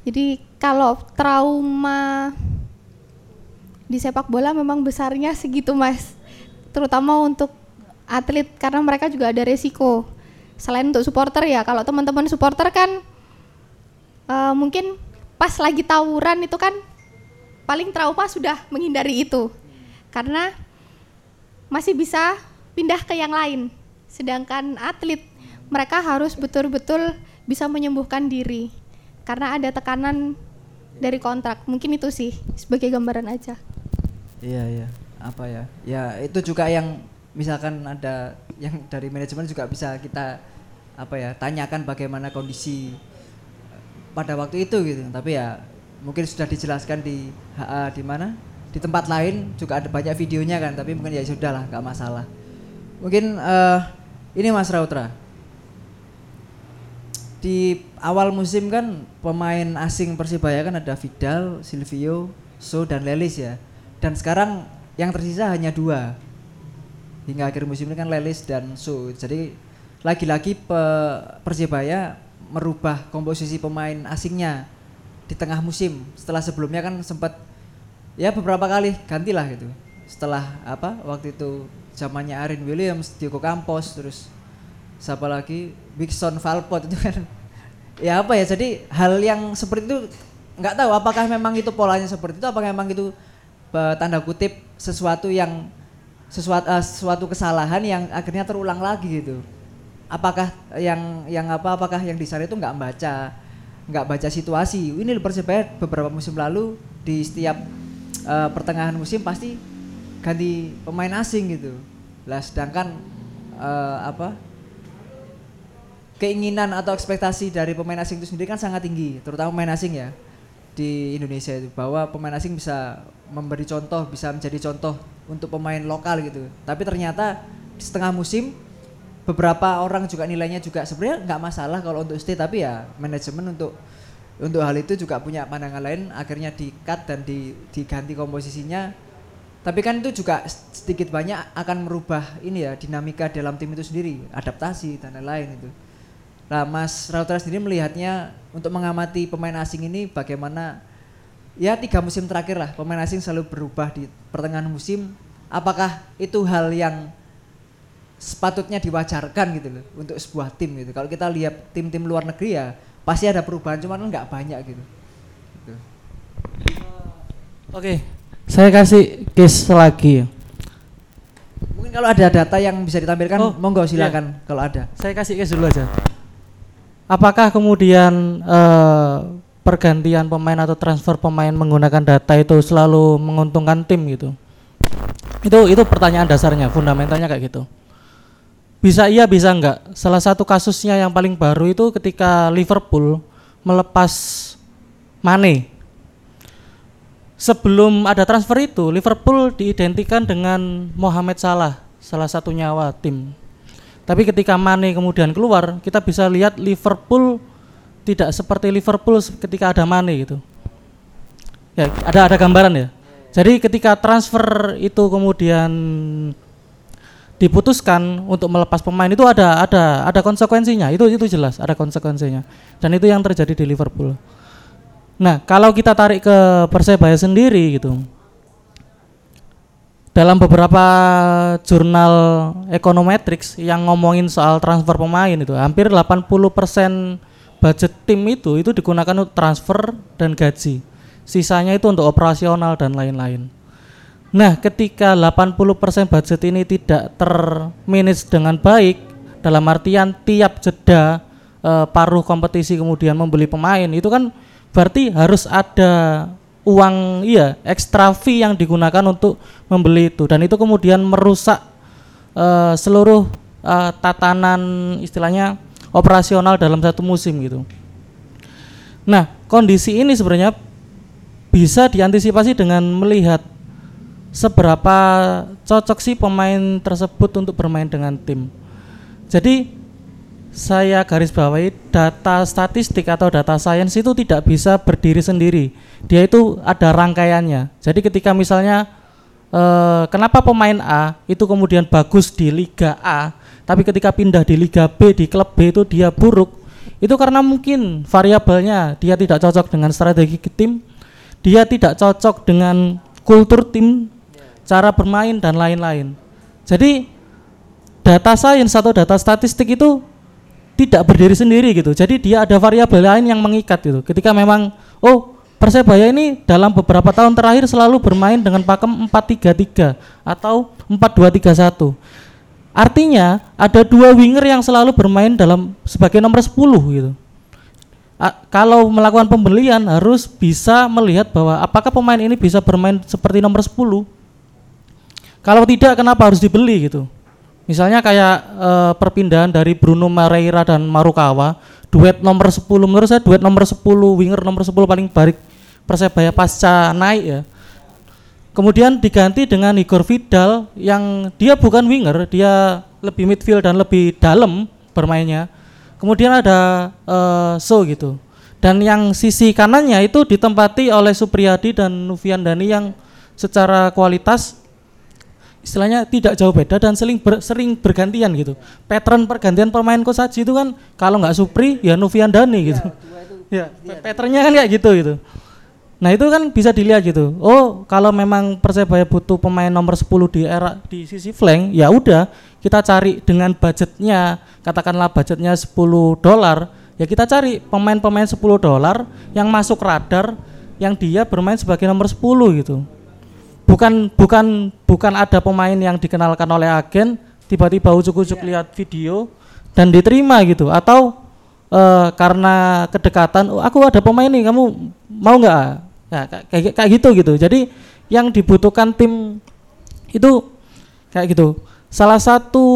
Jadi kalau trauma di sepak bola memang besarnya segitu mas. Terutama untuk atlet karena mereka juga ada resiko. Selain untuk supporter ya kalau teman-teman supporter kan uh, mungkin pas lagi tawuran itu kan paling trauma sudah menghindari itu. Karena masih bisa pindah ke yang lain. Sedangkan atlet mereka harus betul-betul bisa menyembuhkan diri. Karena ada tekanan dari kontrak. Mungkin itu sih sebagai gambaran aja. Iya iya. Apa ya? Ya itu juga yang misalkan ada yang dari manajemen juga bisa kita apa ya tanyakan bagaimana kondisi eh, pada waktu itu gitu. Tapi ya mungkin sudah dijelaskan di HA di mana? Di tempat lain juga ada banyak videonya kan tapi mungkin ya sudah lah nggak masalah. Mungkin uh, ini Mas Rautra di awal musim kan pemain asing Persibaya kan ada Vidal, Silvio, So dan Lelis ya dan sekarang yang tersisa hanya dua hingga akhir musim ini kan Lelis dan Su. Jadi lagi-lagi pe Persibaya merubah komposisi pemain asingnya di tengah musim. Setelah sebelumnya kan sempat ya beberapa kali gantilah gitu. Setelah apa waktu itu zamannya Arin Williams, Diego Campos, terus siapa lagi Wixon Valpot itu kan ya apa ya jadi hal yang seperti itu nggak tahu apakah memang itu polanya seperti itu apakah memang itu tanda kutip sesuatu yang sesuatu uh, suatu kesalahan yang akhirnya terulang lagi gitu. Apakah yang yang apa apakah yang di itu nggak baca nggak baca situasi. Ini Persebaya beberapa musim lalu di setiap uh, pertengahan musim pasti ganti pemain asing gitu. Lah sedangkan uh, apa keinginan atau ekspektasi dari pemain asing itu sendiri kan sangat tinggi, terutama pemain asing ya di Indonesia itu. Bahwa pemain asing bisa memberi contoh, bisa menjadi contoh untuk pemain lokal gitu. Tapi ternyata di setengah musim beberapa orang juga nilainya juga sebenarnya nggak masalah kalau untuk stay tapi ya manajemen untuk untuk hal itu juga punya pandangan lain. Akhirnya di cut dan di, diganti komposisinya. Tapi kan itu juga sedikit banyak akan merubah ini ya dinamika dalam tim itu sendiri. Adaptasi dan lain-lain itu Nah, Mas Rautra sendiri melihatnya untuk mengamati pemain asing ini bagaimana ya tiga musim terakhir lah pemain asing selalu berubah di pertengahan musim. Apakah itu hal yang sepatutnya diwajarkan gitu loh untuk sebuah tim gitu. Kalau kita lihat tim-tim luar negeri ya pasti ada perubahan cuman nggak banyak gitu. gitu. Oke, saya kasih case lagi. Mungkin kalau ada data yang bisa ditampilkan, oh, monggo silakan iya. kalau ada. Saya kasih case dulu aja apakah kemudian uh, pergantian pemain atau transfer pemain menggunakan data itu selalu menguntungkan tim gitu? Itu itu pertanyaan dasarnya, fundamentalnya kayak gitu. Bisa iya bisa enggak. Salah satu kasusnya yang paling baru itu ketika Liverpool melepas Mane. Sebelum ada transfer itu, Liverpool diidentikan dengan Mohamed Salah, salah satu nyawa tim tapi ketika Mane kemudian keluar, kita bisa lihat Liverpool tidak seperti Liverpool ketika ada Mane gitu. Ya, ada ada gambaran ya. Jadi ketika transfer itu kemudian diputuskan untuk melepas pemain itu ada ada ada konsekuensinya itu itu jelas ada konsekuensinya dan itu yang terjadi di Liverpool nah kalau kita tarik ke persebaya sendiri gitu dalam beberapa jurnal econometrics yang ngomongin soal transfer pemain itu hampir 80% budget tim itu itu digunakan untuk transfer dan gaji. Sisanya itu untuk operasional dan lain-lain. Nah, ketika 80% budget ini tidak termanage dengan baik, dalam artian tiap jeda e, paruh kompetisi kemudian membeli pemain, itu kan berarti harus ada uang iya ekstra fee yang digunakan untuk membeli itu dan itu kemudian merusak e, seluruh e, tatanan istilahnya operasional dalam satu musim gitu. Nah, kondisi ini sebenarnya bisa diantisipasi dengan melihat seberapa cocok sih pemain tersebut untuk bermain dengan tim. Jadi saya garis bawahi data statistik atau data sains itu tidak bisa berdiri sendiri. Dia itu ada rangkaiannya. Jadi ketika misalnya eh, kenapa pemain A itu kemudian bagus di Liga A, tapi ketika pindah di Liga B di klub B itu dia buruk, itu karena mungkin variabelnya dia tidak cocok dengan strategi tim, dia tidak cocok dengan kultur tim cara bermain dan lain-lain. Jadi data sains atau data statistik itu tidak berdiri sendiri gitu. Jadi dia ada variabel lain yang mengikat gitu. Ketika memang oh Persebaya ini dalam beberapa tahun terakhir selalu bermain dengan pakem 4-3-3 atau 4-2-3-1. Artinya ada dua winger yang selalu bermain dalam sebagai nomor 10 gitu. A, kalau melakukan pembelian harus bisa melihat bahwa apakah pemain ini bisa bermain seperti nomor 10 kalau tidak kenapa harus dibeli gitu? Misalnya kayak e, perpindahan dari Bruno Moreira dan Marukawa, duet nomor 10 menurut saya duet nomor 10 winger nomor 10 paling baik Persebaya pasca naik ya. Kemudian diganti dengan Igor Vidal yang dia bukan winger, dia lebih midfield dan lebih dalam bermainnya. Kemudian ada e, So gitu. Dan yang sisi kanannya itu ditempati oleh Supriyadi dan Nuvian Dani yang secara kualitas istilahnya tidak jauh beda dan sering ber, sering bergantian gitu. Pattern pergantian pemain Kosaji itu kan kalau nggak Supri ya Novian Dani gitu. Ya, ya patternnya kan kayak gitu gitu. Nah itu kan bisa dilihat gitu. Oh kalau memang Persebaya butuh pemain nomor 10 di era di sisi flank, ya udah kita cari dengan budgetnya katakanlah budgetnya 10 dolar, ya kita cari pemain-pemain 10 dolar yang masuk radar yang dia bermain sebagai nomor 10 gitu bukan bukan bukan ada pemain yang dikenalkan oleh agen tiba-tiba ujuk-ujuk yeah. lihat video dan diterima gitu. Atau uh, karena kedekatan oh, aku ada pemain nih kamu mau nggak? Ya, kayak kayak gitu gitu. Jadi yang dibutuhkan tim itu kayak gitu. Salah satu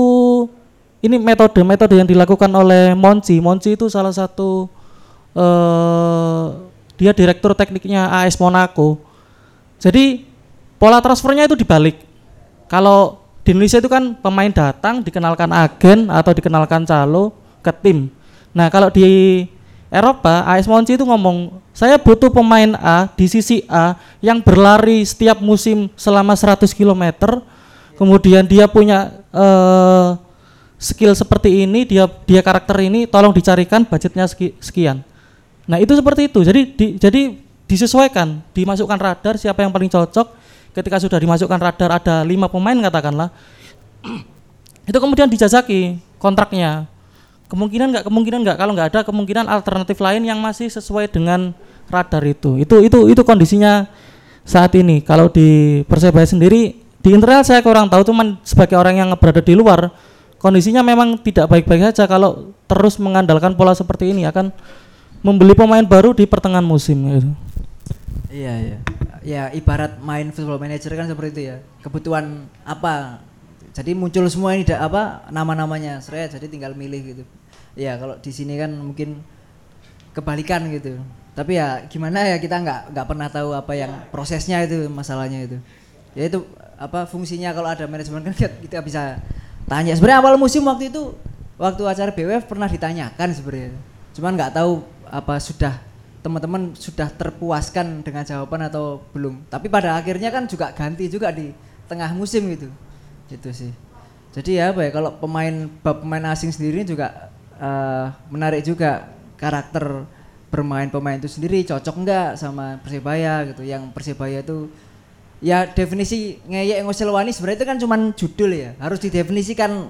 ini metode metode yang dilakukan oleh Monci Monci itu salah satu uh, dia direktur tekniknya AS Monaco. Jadi pola transfernya itu dibalik. Kalau di Indonesia itu kan pemain datang dikenalkan agen atau dikenalkan calo ke tim. Nah kalau di Eropa, AS Monci itu ngomong, saya butuh pemain A di sisi A yang berlari setiap musim selama 100 km, kemudian dia punya uh, skill seperti ini, dia dia karakter ini, tolong dicarikan budgetnya sekian. Nah itu seperti itu, jadi di, jadi disesuaikan, dimasukkan radar siapa yang paling cocok, ketika sudah dimasukkan radar ada lima pemain katakanlah itu kemudian dijajaki kontraknya. Kemungkinan nggak kemungkinan nggak. Kalau nggak ada kemungkinan alternatif lain yang masih sesuai dengan radar itu. Itu itu itu kondisinya saat ini. Kalau di persebaya sendiri di internal saya kurang tahu. Cuman sebagai orang yang berada di luar kondisinya memang tidak baik-baik saja kalau terus mengandalkan pola seperti ini akan membeli pemain baru di pertengahan musim gitu. Iya iya. Ya ibarat main football manager kan seperti itu ya. Kebutuhan apa? Jadi muncul semua ini apa nama-namanya. Saya jadi tinggal milih gitu. Ya kalau di sini kan mungkin kebalikan gitu. Tapi ya gimana ya kita nggak nggak pernah tahu apa yang prosesnya itu masalahnya itu. Ya itu apa fungsinya kalau ada manajemen kan kita bisa tanya. Sebenarnya awal musim waktu itu waktu acara BWF pernah ditanyakan sebenarnya. Cuman nggak tahu apa sudah teman-teman sudah terpuaskan dengan jawaban atau belum. Tapi pada akhirnya kan juga ganti juga di tengah musim gitu. Itu sih. Jadi ya apa ya kalau pemain pemain asing sendiri juga eh, menarik juga karakter bermain pemain itu sendiri cocok nggak sama Persebaya gitu. Yang Persebaya itu ya definisi ngeyek ngoselwani sebenarnya itu kan cuman judul ya. Harus didefinisikan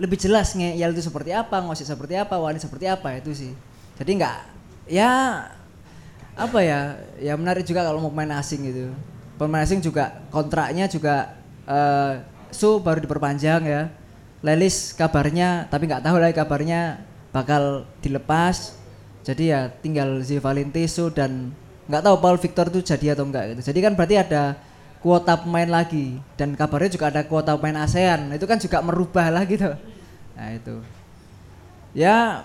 lebih jelas ngeyel itu seperti apa, ngosek seperti apa, wani seperti apa itu sih. Jadi nggak ya apa ya ya menarik juga kalau mau pemain asing gitu. Pemain asing juga kontraknya juga eh Su baru diperpanjang ya. Lelis kabarnya tapi nggak tahu lagi kabarnya bakal dilepas. Jadi ya tinggal Zi Valenti Su dan nggak tahu Paul Victor itu jadi atau enggak gitu. Jadi kan berarti ada kuota pemain lagi dan kabarnya juga ada kuota pemain ASEAN. Itu kan juga merubah lah gitu. Nah, itu. Ya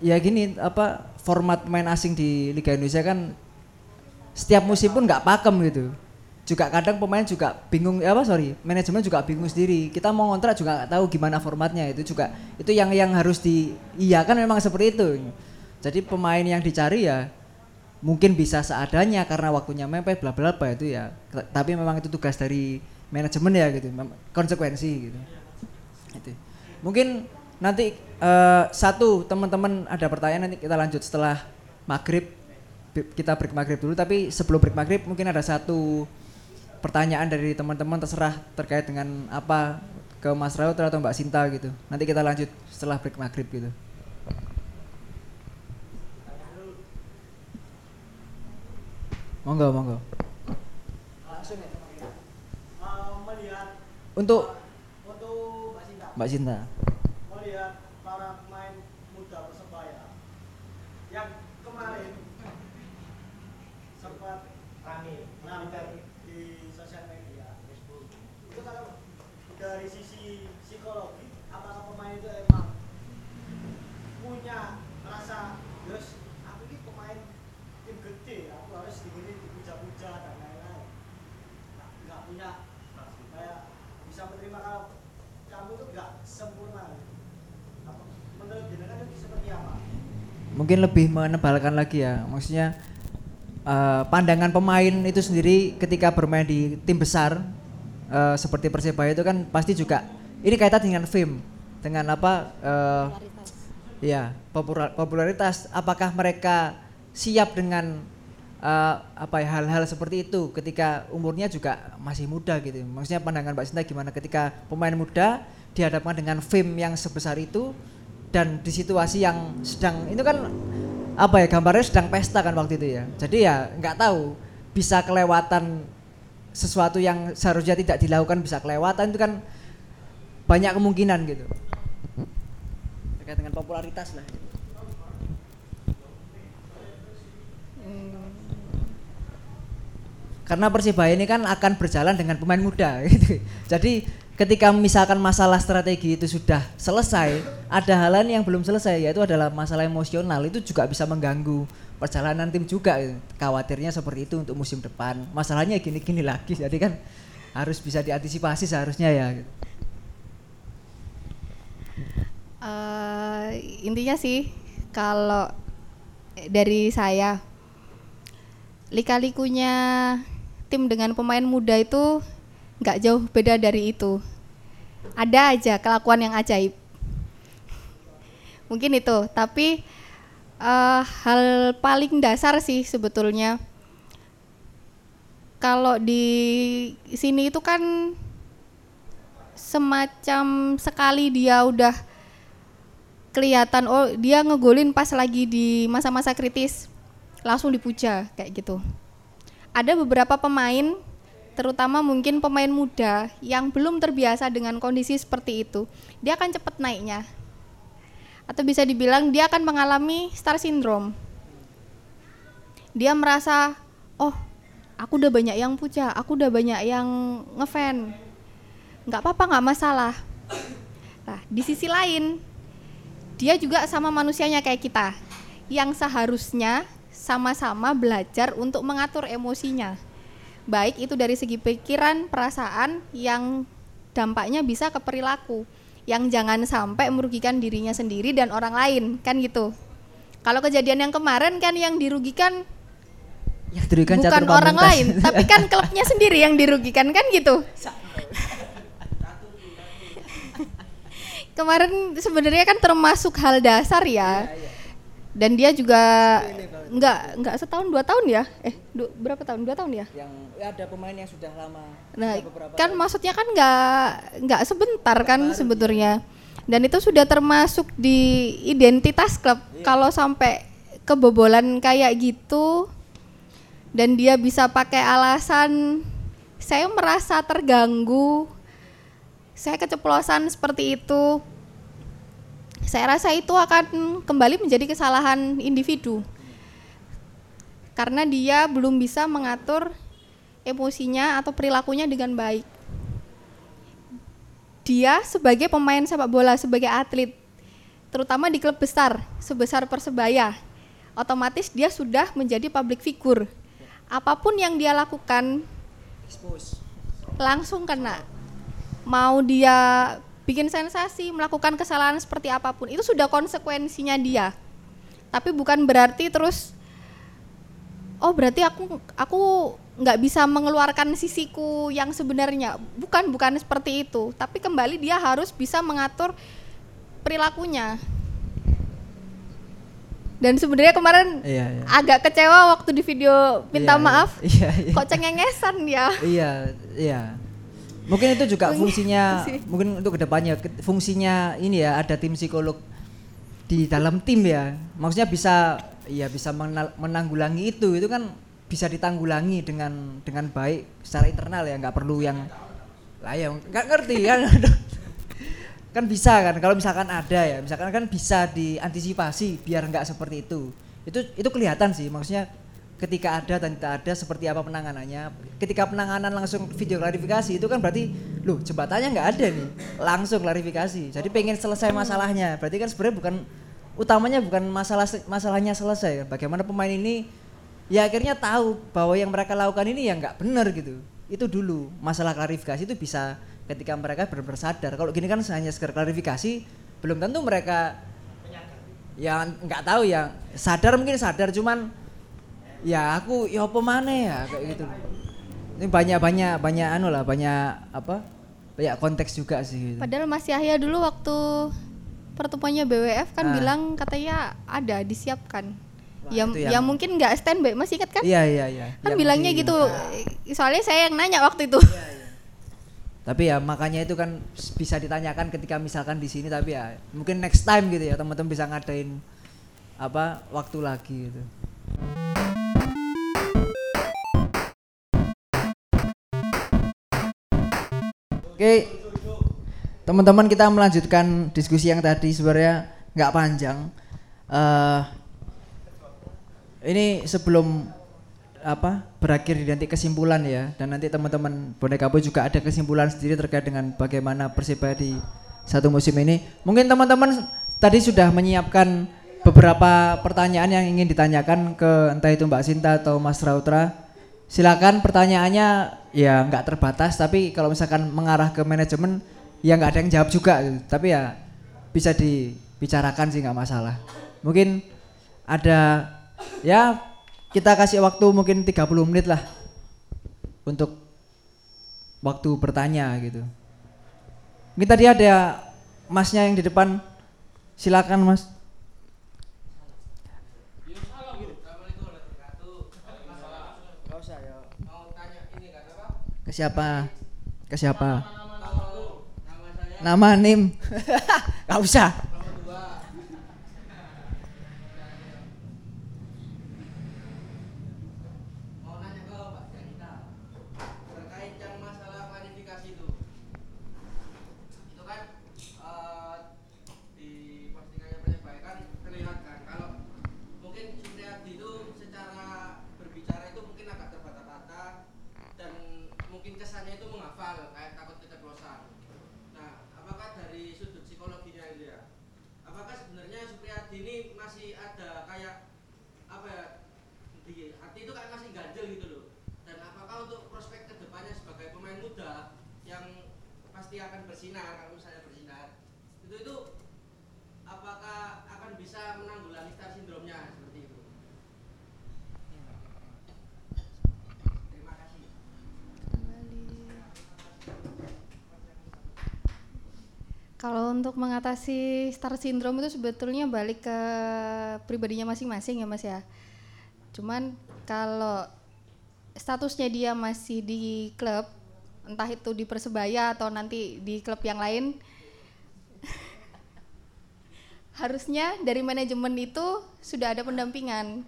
ya gini apa format pemain asing di Liga Indonesia kan setiap musim pun nggak pakem gitu. Juga kadang pemain juga bingung apa sorry manajemen juga bingung sendiri. Kita mau ngontrak juga nggak tahu gimana formatnya. Itu juga itu yang yang harus di iya kan memang seperti itu. Jadi pemain yang dicari ya mungkin bisa seadanya karena waktunya mepet bla bla bla itu ya. Tapi memang itu tugas dari manajemen ya gitu konsekuensi gitu. Itu. Mungkin nanti eh, satu teman-teman ada pertanyaan nanti kita lanjut setelah maghrib. Kita break maghrib dulu tapi sebelum break maghrib mungkin ada satu pertanyaan dari teman-teman terserah terkait dengan apa ke Mas Raut atau Mbak Sinta gitu. Nanti kita lanjut setelah break maghrib gitu. Monggo monggo. Untuk Mbak Sinta para pemain muda persebaya yang kemarin sempat rame rame di sosial media. Facebook itu kalau dari sisi psikologi apakah pemain itu emang punya rasa terus aku ini pemain tim gede aku harus digini dipuja-puja dan lain-lain. Nggak punya. Kayak bisa menerima kalau kamu itu nggak sempurna apa menurut jenengan itu seperti apa mungkin lebih menebalkan lagi ya. Maksudnya eh, pandangan pemain itu sendiri ketika bermain di tim besar eh, seperti Persebaya itu kan pasti juga ini kaitan dengan fame dengan apa eh, ya popular- popularitas. Apakah mereka siap dengan eh, apa ya hal-hal seperti itu ketika umurnya juga masih muda gitu? Maksudnya pandangan Mbak Sinta gimana ketika pemain muda dihadapkan dengan fame yang sebesar itu dan di situasi yang sedang itu kan apa ya gambarnya sedang pesta kan waktu itu ya. Jadi ya nggak tahu bisa kelewatan sesuatu yang seharusnya tidak dilakukan bisa kelewatan itu kan banyak kemungkinan gitu. Terkait dengan popularitas lah. Karena Persibaya ini kan akan berjalan dengan pemain muda gitu. Jadi ketika misalkan masalah strategi itu sudah selesai, ada hal lain yang belum selesai yaitu adalah masalah emosional itu juga bisa mengganggu perjalanan tim juga. Khawatirnya seperti itu untuk musim depan. Masalahnya gini-gini lagi, jadi kan harus bisa diantisipasi seharusnya ya. Eh, intinya sih kalau dari saya lika-likunya tim dengan pemain muda itu nggak jauh beda dari itu. Ada aja kelakuan yang ajaib. Mungkin itu, tapi eh, hal paling dasar sih sebetulnya kalau di sini itu kan semacam sekali dia udah kelihatan oh dia ngegolin pas lagi di masa-masa kritis langsung dipuja kayak gitu. Ada beberapa pemain terutama mungkin pemain muda yang belum terbiasa dengan kondisi seperti itu, dia akan cepat naiknya. Atau bisa dibilang dia akan mengalami star syndrome. Dia merasa, "Oh, aku udah banyak yang puja, aku udah banyak yang ngefan. nggak apa-apa, nggak masalah." Nah, di sisi lain, dia juga sama manusianya kayak kita yang seharusnya sama-sama belajar untuk mengatur emosinya baik itu dari segi pikiran perasaan yang dampaknya bisa ke perilaku. Yang jangan sampai merugikan dirinya sendiri dan orang lain kan gitu. Kalau kejadian yang kemarin kan yang dirugikan Ya dirugikan bukan orang lain tapi kan klubnya sendiri yang dirugikan kan gitu. Kemarin sebenarnya kan termasuk hal dasar ya. Dan dia juga nggak nggak setahun dua tahun ya? Eh du- berapa tahun? Dua tahun ya? Yang ya ada pemain yang sudah lama. Nah, kan maksudnya kan nggak nggak sebentar kan sebetulnya. Dan itu sudah termasuk di identitas klub. Kalau sampai kebobolan kayak gitu dan dia bisa pakai alasan saya merasa terganggu. Saya keceplosan seperti itu. Saya rasa itu akan kembali menjadi kesalahan individu. Karena dia belum bisa mengatur emosinya atau perilakunya dengan baik. Dia sebagai pemain sepak bola, sebagai atlet, terutama di klub besar, sebesar Persebaya, otomatis dia sudah menjadi public figure. Apa pun yang dia lakukan langsung kena. Mau dia bikin sensasi, melakukan kesalahan seperti apa pun, itu sudah konsekuensinya dia. Tapi bukan berarti terus oh berarti aku aku nggak bisa mengeluarkan sisiku yang sebenarnya. Bukan bukan seperti itu, tapi kembali dia harus bisa mengatur perilakunya. Dan sebenarnya kemarin Iya, iya. agak kecewa waktu di video minta Iya, iya. maaf. Iya, iya. Kok cengengesan ya? Iya, iya. Mungkin itu juga fungsinya, mungkin untuk ke depannya ke- fungsinya ini ya ada tim psikolog di dalam tim ya. Maksudnya bisa, ya bisa menanggulangi itu, itu kan bisa ditanggulangi dengan dengan baik secara internal ya, nggak perlu yang lah ya nggak ngerti kan. kan bisa kan kalau misalkan ada ya. Misalkan kan bisa diantisipasi biar nggak seperti itu. Itu itu kelihatan sih. Maksudnya ketika ada dan tidak ada seperti apa penanganannya. Ketika penanganan langsung video klarifikasi itu kan berarti loh jembatannya nggak ada nih. Langsung klarifikasi. Jadi pengen selesai masalahnya. Berarti kan sebenarnya bukan utamanya bukan masalah masalahnya selesai bagaimana pemain ini ya akhirnya tahu bahwa yang mereka lakukan ini ya nggak benar gitu. Itu dulu masalah klarifikasi itu bisa ketika mereka benar-benar sadar kalau gini kan hanya sekedar klarifikasi belum tentu mereka ya nggak tahu ya. Sadar mungkin sadar cuman ya aku ya apa mana ya kayak gitu ini banyak banyak banyak anu lah banyak apa banyak konteks juga sih gitu. Padahal Mas Yahya dulu waktu pertemuannya BWF kan Ah. bilang katanya ada disiapkan. Wah, ya, ya yang- mungkin nggak standby, masih ingat kan? iya iya iya kan Yang bilangnya di- gitu. Soalnya saya yang nanya waktu itu. tapi ya makanya itu kan bisa ditanyakan ketika misalkan di sini tapi ya mungkin next time gitu ya teman-teman bisa ngadain apa waktu lagi gitu Oke, teman-teman kita melanjutkan diskusi yang tadi sebenarnya nggak panjang. Eh ini sebelum apa berakhir nanti kesimpulan ya dan nanti teman-teman boneka boy juga ada kesimpulan sendiri terkait dengan bagaimana persibaya di satu musim ini. Mungkin teman-teman tadi sudah menyiapkan beberapa pertanyaan yang ingin ditanyakan ke entah itu Mbak Sinta atau Mas Rautra. Silakan pertanyaannya ya nggak terbatas tapi kalau misalkan mengarah ke manajemen ya nggak ada yang jawab juga gitu. tapi ya bisa dibicarakan sih nggak masalah. Mungkin ada ya kita kasih waktu mungkin 30 menit lah untuk waktu bertanya gitu. Mungkin tadi ada masnya yang di depan. Silakan mas siapa? Ke siapa? Nama nim. Nggak usah mau nanya ke Pak Janita terkait yang masalah klarifikasi itu itu kan eh, di postingannya Persebaya kan terlihat kan kalau mungkin Supriyadi itu secara berbicara itu mungkin agak terbata-bata dan mungkin kesannya itu menghafal kayak takut keceplosan nah apakah dari sudut psikologinya itu ya apakah sebenarnya Supriyadi ini masih ada kayak apa ya di hati itu kayak masih ganjel gitu loh dan apakah untuk prospek ke depannya sebagai pemain muda yang pasti akan bersinar kalau misalnya bersinar itu itu apakah akan bisa menanggulangi star sindromnya seperti itu terima kasih Kalau untuk mengatasi star syndrome itu sebetulnya balik ke pribadinya masing-masing ya Mas ya. Cuman kalau statusnya dia masih di klub, entah itu di Persebaya atau nanti di klub yang lain, harusnya dari manajemen itu sudah ada pendampingan.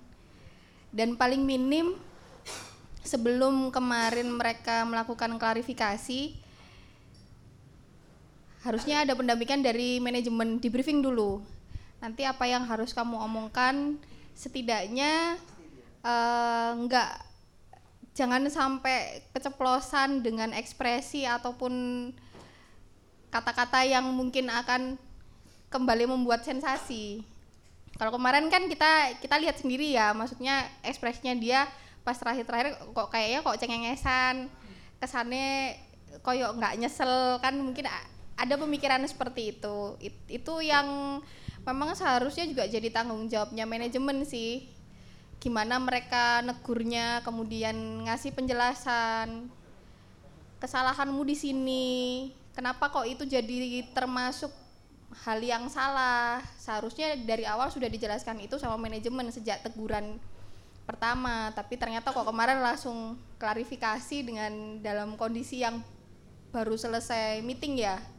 Dan paling minim sebelum kemarin mereka melakukan klarifikasi, harusnya ada pendampingan dari manajemen di briefing dulu. Nanti apa yang harus kamu omongkan setidaknya eh, enggak jangan sampai keceplosan dengan ekspresi ataupun kata-kata yang mungkin akan kembali membuat sensasi. Kalau kemarin kan kita kita lihat sendiri ya maksudnya ekspresinya dia pas terakhir-terakhir kok kayaknya kok cengengesan kesannya koyok nggak nyesel kan mungkin ada pemikiran seperti itu. It- itu yang memang seharusnya juga jadi tanggung jawabnya manajemen sih. Gimana mereka negurnya kemudian ngasih penjelasan kesalahanmu di sini. Kenapa kok itu jadi termasuk hal yang salah? Seharusnya dari awal sudah dijelaskan itu sama manajemen sejak teguran pertama. Tapi ternyata kok kemarin langsung klarifikasi dengan dalam kondisi yang baru selesai meeting ya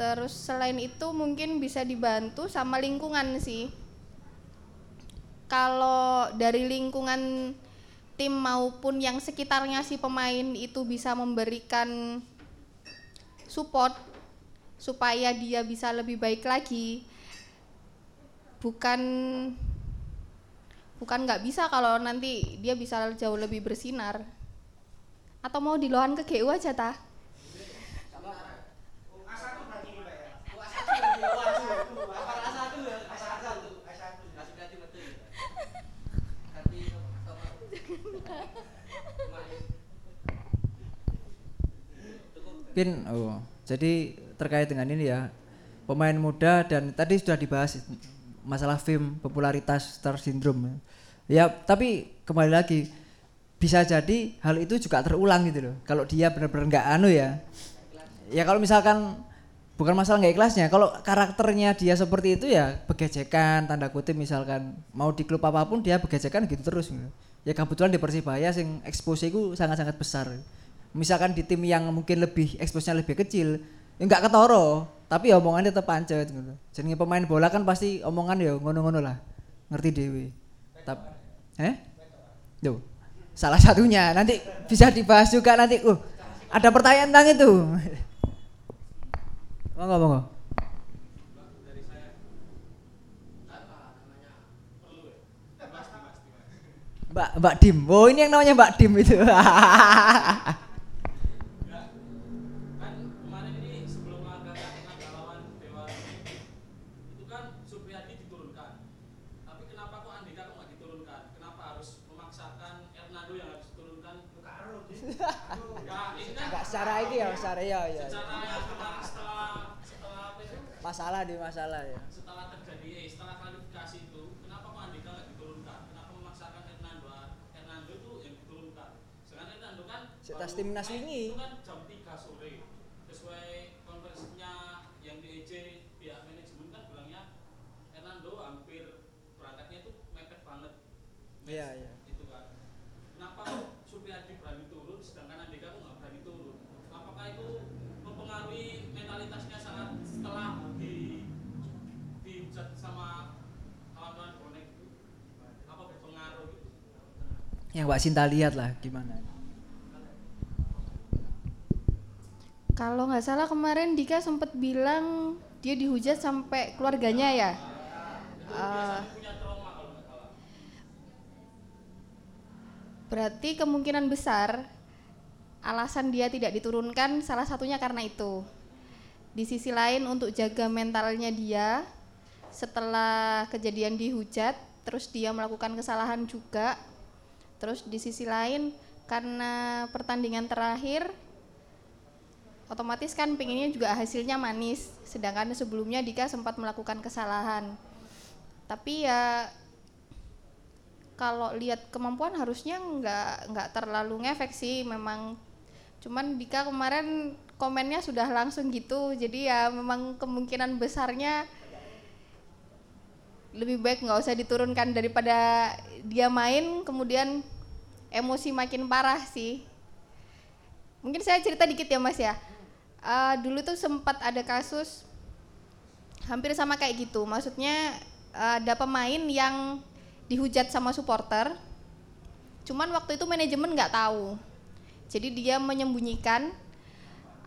terus selain itu mungkin bisa dibantu sama lingkungan sih. Kalau dari lingkungan tim maupun yang sekitarnya si pemain itu bisa memberikan support supaya dia bisa lebih baik lagi. Bukan bukan nggak bisa kalau nanti dia bisa jauh lebih bersinar. Atau mau dilohan ke GU aja tah Mungkin oh, jadi terkait dengan ini ya pemain muda dan tadi sudah dibahas masalah film popularitas star syndrome. Ya, tapi kembali lagi bisa jadi hal itu juga terulang gitu loh. Kalau dia benar-benar nggak anu ya. Ya kalau misalkan bukan masalah nggak ikhlasnya, kalau karakternya dia seperti itu ya begejekan tanda kutip misalkan mau di klub apa pun dia begejekan gitu terus. gitu. Ya kebetulan di Persibaya sing expose itu sangat-sangat besar misalkan di tim yang mungkin lebih eksposnya lebih kecil ya nggak ketoro. Tapi ya omongannya tetap pancet gitu. Jenenge pemain bola kan pasti omongan ya ngono-ngono lah. Ngerti dewi tapi eh? Duh, salah satunya. Nanti bisa dibahas juga nanti. Uh ada pertanyaan tentang itu. Monggo monggo. Mbak Mbak Dim. Oh, ini yang namanya Mbak Dim itu. ini ya, secara ya ya. setelah setelah setelah apa itu? Masalah di masalah ya. setelah terjadi eh, setelah klarifikasi itu kenapa kok Andika nggak diturunkan kenapa memaksakan Hernando Hernando itu yang diturunkan sedangkan Hernando kan Setas baru timnas wingi. itu kan jam 3 sore sesuai konversinya yang di EJ pihak manajemen kan bilangnya Hernando hampir berangkatnya itu mepet banget Iya, iya. itu kan kenapa kok Supriyadi berani turun sedangkan Andika kok nggak berani turun apakah itu mempengaruhi mentalitasnya sangat setelah di dihujat sama kawan-kawan bonek itu apa berpengaruh gitu Yang Mbak Sinta lihat lah gimana. Kalau nggak salah kemarin Dika sempat bilang dia dihujat sampai keluarganya ya. Eh, berarti kemungkinan besar alasan dia tidak diturunkan salah satunya karena itu. Di sisi lain untuk jaga mentalnya dia setelah kejadian dihujat, terus dia melakukan kesalahan juga. Terus di sisi lain karena pertandingan terakhir otomatis kan pengennya juga hasilnya manis. Sedangkan sebelumnya Dika sempat melakukan kesalahan. Tapi ya kalau lihat kemampuan harusnya nggak nggak terlalu ngefek sih memang. Cuman Dika kemarin komennya sudah langsung gitu. Jadi ya memang kemungkinan besarnya lebih baik nggak usah diturunkan daripada dia main kemudian emosi makin parah sih. Mungkin saya cerita dikit ya mas ya. Eh, dulu tuh sempat ada kasus hampir sama kayak gitu. Maksudnya eh, ada pemain yang dihujat sama supporter cuman waktu itu manajemen nggak tahu. Jadi dia menyembunyikan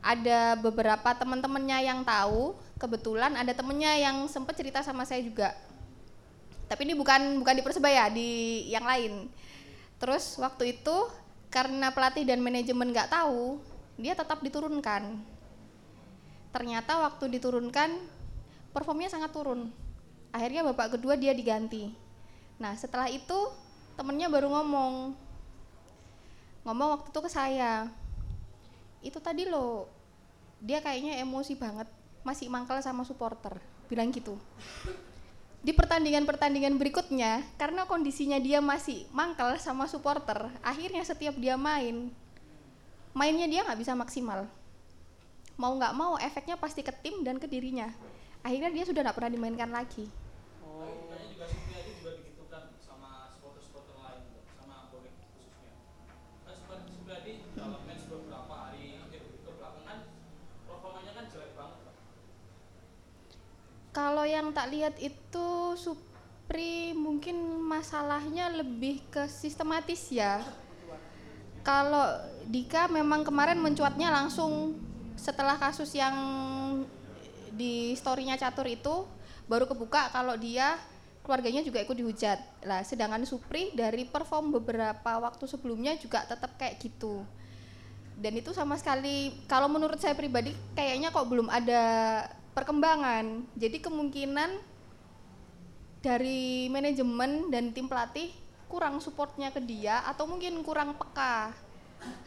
ada beberapa teman-temannya yang tahu. Kebetulan ada temennya yang sempat cerita sama saya juga tapi ini bukan bukan di persebaya di yang lain. Terus waktu itu karena pelatih dan manajemen nggak tahu dia tetap diturunkan. Ternyata waktu diturunkan performnya sangat turun. Akhirnya babak kedua dia diganti. Nah setelah itu temennya baru ngomong. Ngomong waktu itu ke saya. Itu tadi loh dia kayaknya emosi banget masih mangkal sama supporter. Bilang gitu di pertandingan-pertandingan berikutnya karena kondisinya dia masih mangkal sama supporter akhirnya setiap dia main mainnya dia nggak bisa maksimal. Mau nggak mau efeknya pasti ke tim dan ke dirinya. Akhirnya dia sudah nggak pernah dimainkan lagi kalau yang tak lihat itu Supri mungkin masalahnya lebih ke sistematis ya. Kalau Dika memang kemarin mencuatnya langsung setelah kasus yang di storynya catur itu baru kebuka kalau dia keluarganya juga ikut dihujat. Lah sedangkan Supri dari perform beberapa waktu sebelumnya juga tetap kayak gitu. Dan itu sama sekali kalau menurut saya pribadi kayaknya kok belum ada perkembangan. Jadi kemungkinan dari manajemen dan tim pelatih kurang supportnya ke dia atau mungkin kurang peka.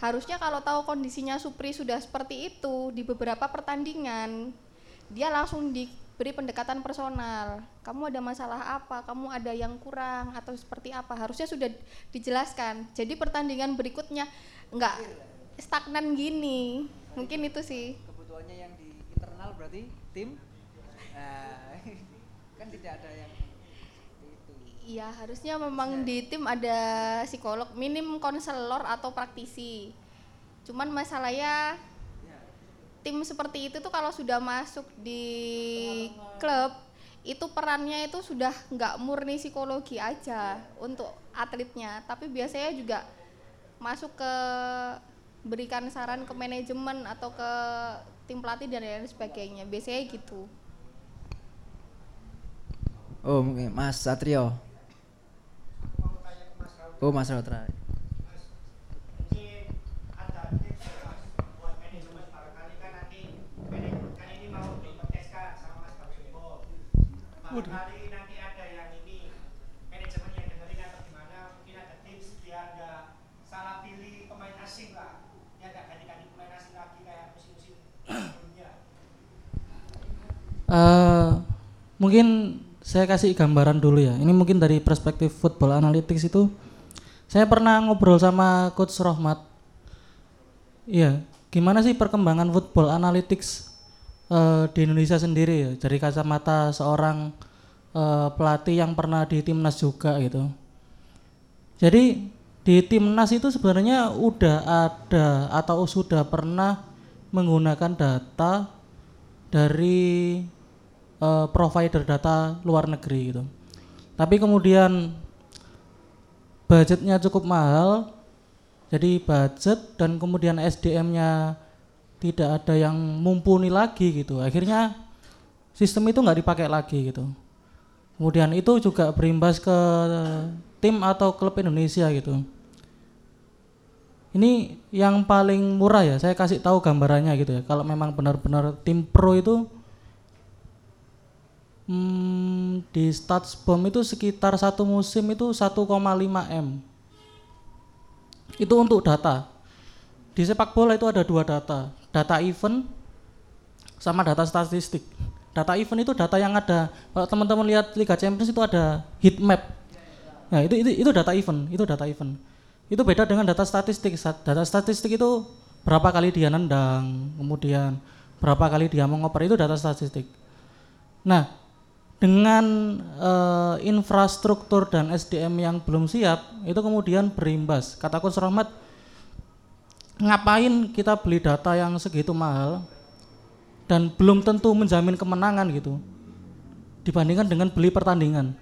Harusnya kalau tahu kondisinya Supri sudah seperti itu di beberapa pertandingan dia langsung diberi pendekatan personal. Kamu ada masalah apa? Kamu ada yang kurang atau seperti apa? Harusnya sudah dijelaskan. Jadi pertandingan berikutnya nggak stagnan gini. Mungkin itu sih. Kebutuhannya yang di internal berarti tim nah, kan tidak ada yang itu. Iya, harusnya memang di tim ada psikolog, minim konselor atau praktisi. Cuman masalahnya tim seperti itu tuh kalau sudah masuk di klub itu perannya itu sudah nggak murni psikologi aja untuk atletnya, tapi biasanya juga masuk ke berikan saran ke manajemen atau ke tim pelatih dan lain sebagainya. Biasanya gitu. oh mungkin Mas Satrio oh Mas Rotra mungkin ada tips ya mas buat manajemen barangkali kan nanti manajemen kan ini mau diperteskan sama mas Bang Jumbo barangkali nanti ada yang ini manajemen yang dengerin atau gimana mungkin ada tips biar nggak salah pilih pemain asing lah ya nggak ganti-ganti pemain asing lagi kayak musim-musim sebelumnya Eh, mungkin saya kasih gambaran dulu ya. Ini mungkin dari perspektif football analytics itu saya pernah ngobrol sama coach Rohmat. Iya, gimana sih perkembangan football analytics eh, di Indonesia sendiri ya dari kacamata seorang eh, pelatih yang pernah di timnas juga gitu. Jadi di timnas itu sebenarnya udah ada atau sudah pernah menggunakan data dari eh, provider data luar negeri gitu. Tapi kemudian budgetnya cukup mahal, jadi budget dan kemudian SDM-nya tidak ada yang mumpuni lagi gitu. Akhirnya sistem itu nggak dipakai lagi gitu. Kemudian itu juga berimbas ke tim atau klub Indonesia gitu. Ini yang paling murah ya, saya kasih tahu gambarannya gitu ya. Kalau memang benar-benar tim pro itu Hmm, di Statsbom itu sekitar satu musim itu 1,5 m. Itu untuk data. Di sepak bola itu ada dua data, data event sama data statistik. Data event itu data yang ada. Kalau teman-teman lihat Liga Champions itu ada heat map. Nah, itu itu itu data event, itu data event. Itu beda dengan data statistik. Data statistik itu berapa kali dia nendang, kemudian berapa kali dia mengoper itu data statistik. Nah, dengan eh, infrastruktur dan SDM yang belum siap, itu kemudian berimbas. Kata Rahmat, ngapain kita beli data yang segitu mahal dan belum tentu menjamin kemenangan gitu dibandingkan dengan beli pertandingan.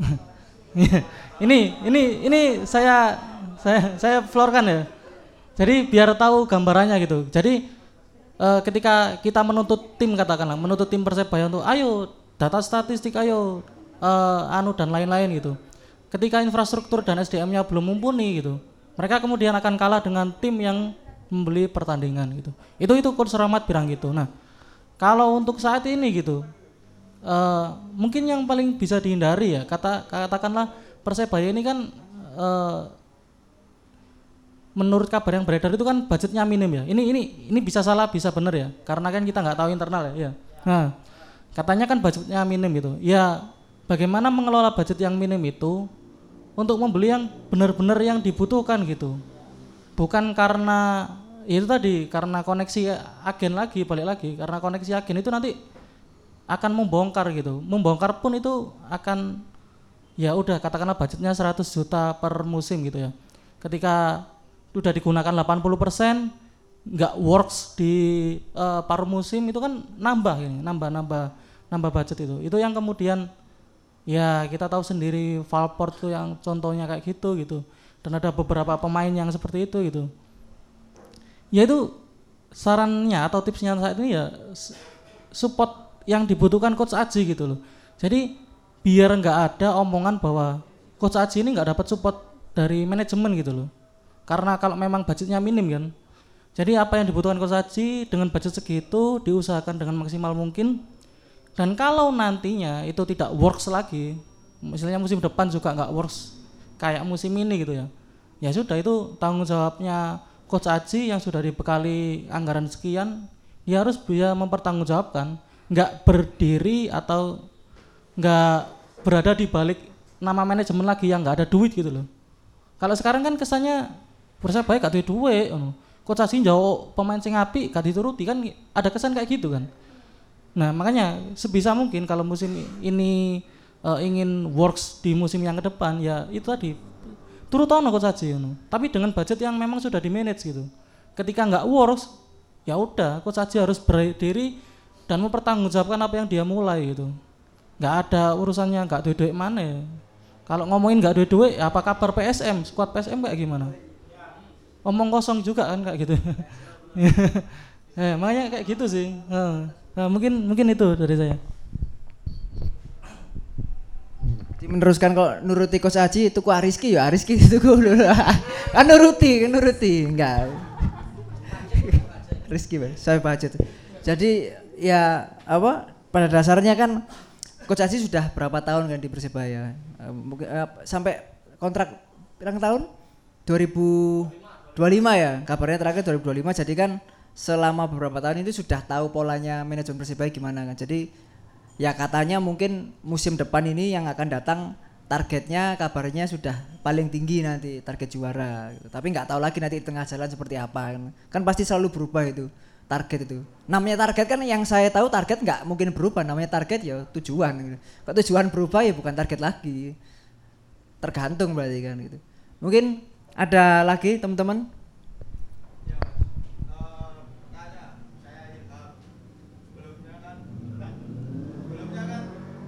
Ini ini ini saya saya saya florkan ya. Jadi biar tahu gambarannya gitu. Jadi eh, ketika kita menuntut tim katakanlah menuntut tim persebaya untuk ayo data statistik ayo eh, anu dan lain-lain gitu. Ketika infrastruktur dan SDM-nya belum mumpuni gitu, mereka kemudian akan kalah dengan tim yang membeli pertandingan gitu. Itu itu coach Rahmat bilang gitu. Nah, kalau untuk saat ini gitu, eh, mungkin yang paling bisa dihindari ya kata katakanlah persebaya ini kan eh, menurut kabar yang beredar itu kan budgetnya minim ya. Ini ini ini bisa salah bisa benar ya. Karena kan kita nggak tahu internal ya. ya. Nah, katanya kan budgetnya minim gitu. Ya, bagaimana mengelola budget yang minim itu untuk membeli yang benar-benar yang dibutuhkan gitu. Bukan karena itu tadi karena koneksi agen lagi balik lagi karena koneksi agen itu nanti akan membongkar gitu. Membongkar pun itu akan ya udah katakanlah budgetnya 100 juta per musim gitu ya. Ketika udah digunakan 80% nggak works di eh, paruh musim itu kan nambah ini, nambah nambah nambah budget itu. Itu yang kemudian ya kita tahu sendiri Valport tuh yang contohnya kayak gitu gitu. Dan ada beberapa pemain yang seperti itu gitu. Ya itu sarannya atau tipsnya saat ini ya support yang dibutuhkan coach Aji gitu loh. Jadi biar nggak ada omongan bahwa coach Aji ini nggak dapat support dari manajemen gitu loh. Karena kalau memang budgetnya minim kan. Jadi apa yang dibutuhkan coach Aji dengan budget segitu diusahakan dengan maksimal mungkin. Dan kalau nantinya itu tidak works lagi, misalnya musim depan juga nggak works kayak musim ini gitu ya. Ya sudah itu tanggung jawabnya coach Aji yang sudah dibekali anggaran sekian, dia harus bisa mempertanggungjawabkan, nggak berdiri atau nggak berada di balik nama manajemen lagi yang nggak ada duit gitu loh. Kalau sekarang kan kesannya Persebaya gak duit duit, ngono. Coach jauh pemain sing apik gak dituruti kan ada kesan kayak gitu kan. Nah makanya sebisa mungkin kalau musim ini eh, ingin works di musim yang ke depan ya itu tadi turut ono coach Aji ngono. Tapi dengan budget yang memang sudah di manage gitu. Ketika nggak works ya udah coach Aji harus berdiri dan mempertanggungjawabkan apa yang dia mulai gitu. Nggak ada urusannya nggak duit duit mana. ya. Kalau ngomongin nggak duit duit apa kabar PSM, skuad PSM kayak gimana? Omong kosong juga kan kayak gitu. eh, makanya kayak gitu sih. Nah, mungkin mungkin itu dari saya. meneruskan kok nuruti Coach Aji itu ku Ariski ya Ariski itu ku kan nuruti kan nuruti. Enggak. Rizky saya budget jadi ya apa pada dasarnya kan Coach Aji sudah berapa tahun kan di Persebaya? Mungkin eh, sampai kontrak berapa tahun 2025 ya kabarnya terakhir 2025 jadi kan selama beberapa tahun itu sudah tahu polanya manajemen Persebaya gimana kan. Jadi ya katanya mungkin musim depan ini yang akan datang targetnya kabarnya sudah paling tinggi nanti target juara gitu. tapi nggak tahu lagi nanti di tengah jalan seperti apa kan. Kan pasti selalu berubah itu target itu. Namanya target kan yang saya tahu target nggak mungkin berubah namanya target ya tujuan gitu. kalau tujuan berubah ya bukan target lagi. Tergantung berarti kan gitu. Mungkin ada lagi teman-teman? Sebelumnya sebelumnya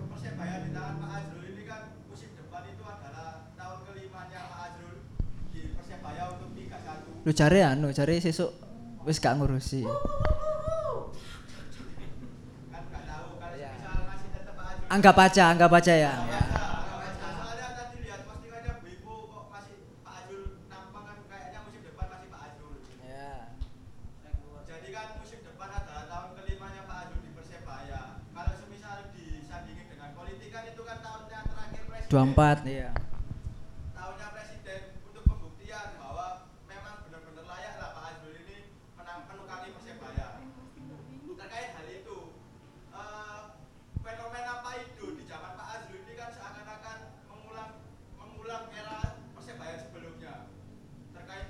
persebaya di tangan Pak Azrul ini musim depan itu adalah tahun kelimanya Pak Azrul di persebaya untuk Liga 1 lu cari anu cari sesuk wis gak ngurusi. Anggap aja anggap aja ya 24 iya tahunnya presiden untuk pembuktian bahwa memang benar-benar layak lah Pak Azrul ini menang menukangi Persebaya. Terkait hal itu, eh, fenomena Pak Ido di zaman Pak Azrul ini kan seakan-akan mengulang mengulang era Persebaya sebelumnya. Terkait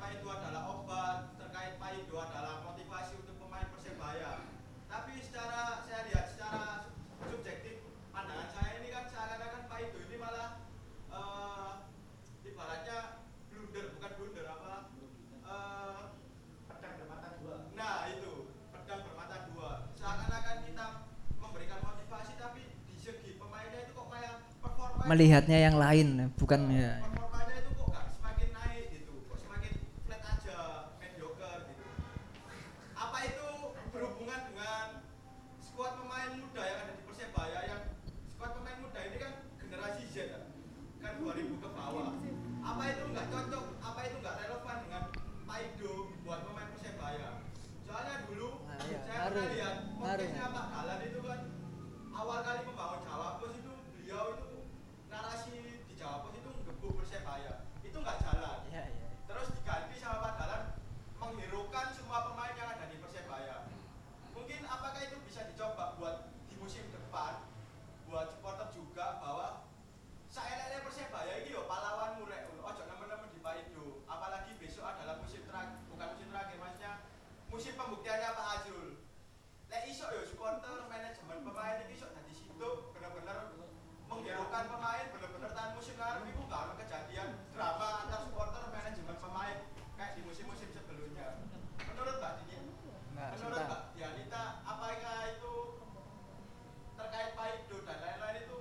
melihatnya yang lain bukan ya performanya itu kok gak semakin naik gitu kok semakin flat aja mediocre gitu apa itu berhubungan dengan skuad pemain muda yang ada di Persebaya yang skuad pemain muda ini kan generasi Z kan kan 2000 ke bawah apa itu nggak cocok apa itu nggak relevan dengan Paido buat pemain Persebaya soalnya dulu Nah, iya, saya ngaruh, pernah lihat ngaruh. podcastnya Pak Dalan itu kan awal kali membangun Jawa Pos itu beliau itu narasi di Jawa Pos itu gebuk Persebaya itu nggak jalan ya ya terus diganti sama Pak Dalan menghirukan semua pemain yang ada di Persebaya mungkin apakah itu bisa dicoba buat di musim depan buat supporter juga bahwa saya Persebaya ini yo pahlawan murek ojo nemen-nemen di Paido apalagi besok adalah musim terakhir bukan musim terakhir maksudnya musim pembuktiannya Pak Azul lek iso yo supporter manajemen pemain ini iso dari situ bener-bener menghirukan pemain bener-bener tahun musim ngarep itu gak ada kejadian drama antar supporter manajemen pemain kayak di musim-musim sebelumnya menurut Mbak Dini Mbak menurut Sinta. Mbak Dianita apakah itu terkait Paido dan lain-lain itu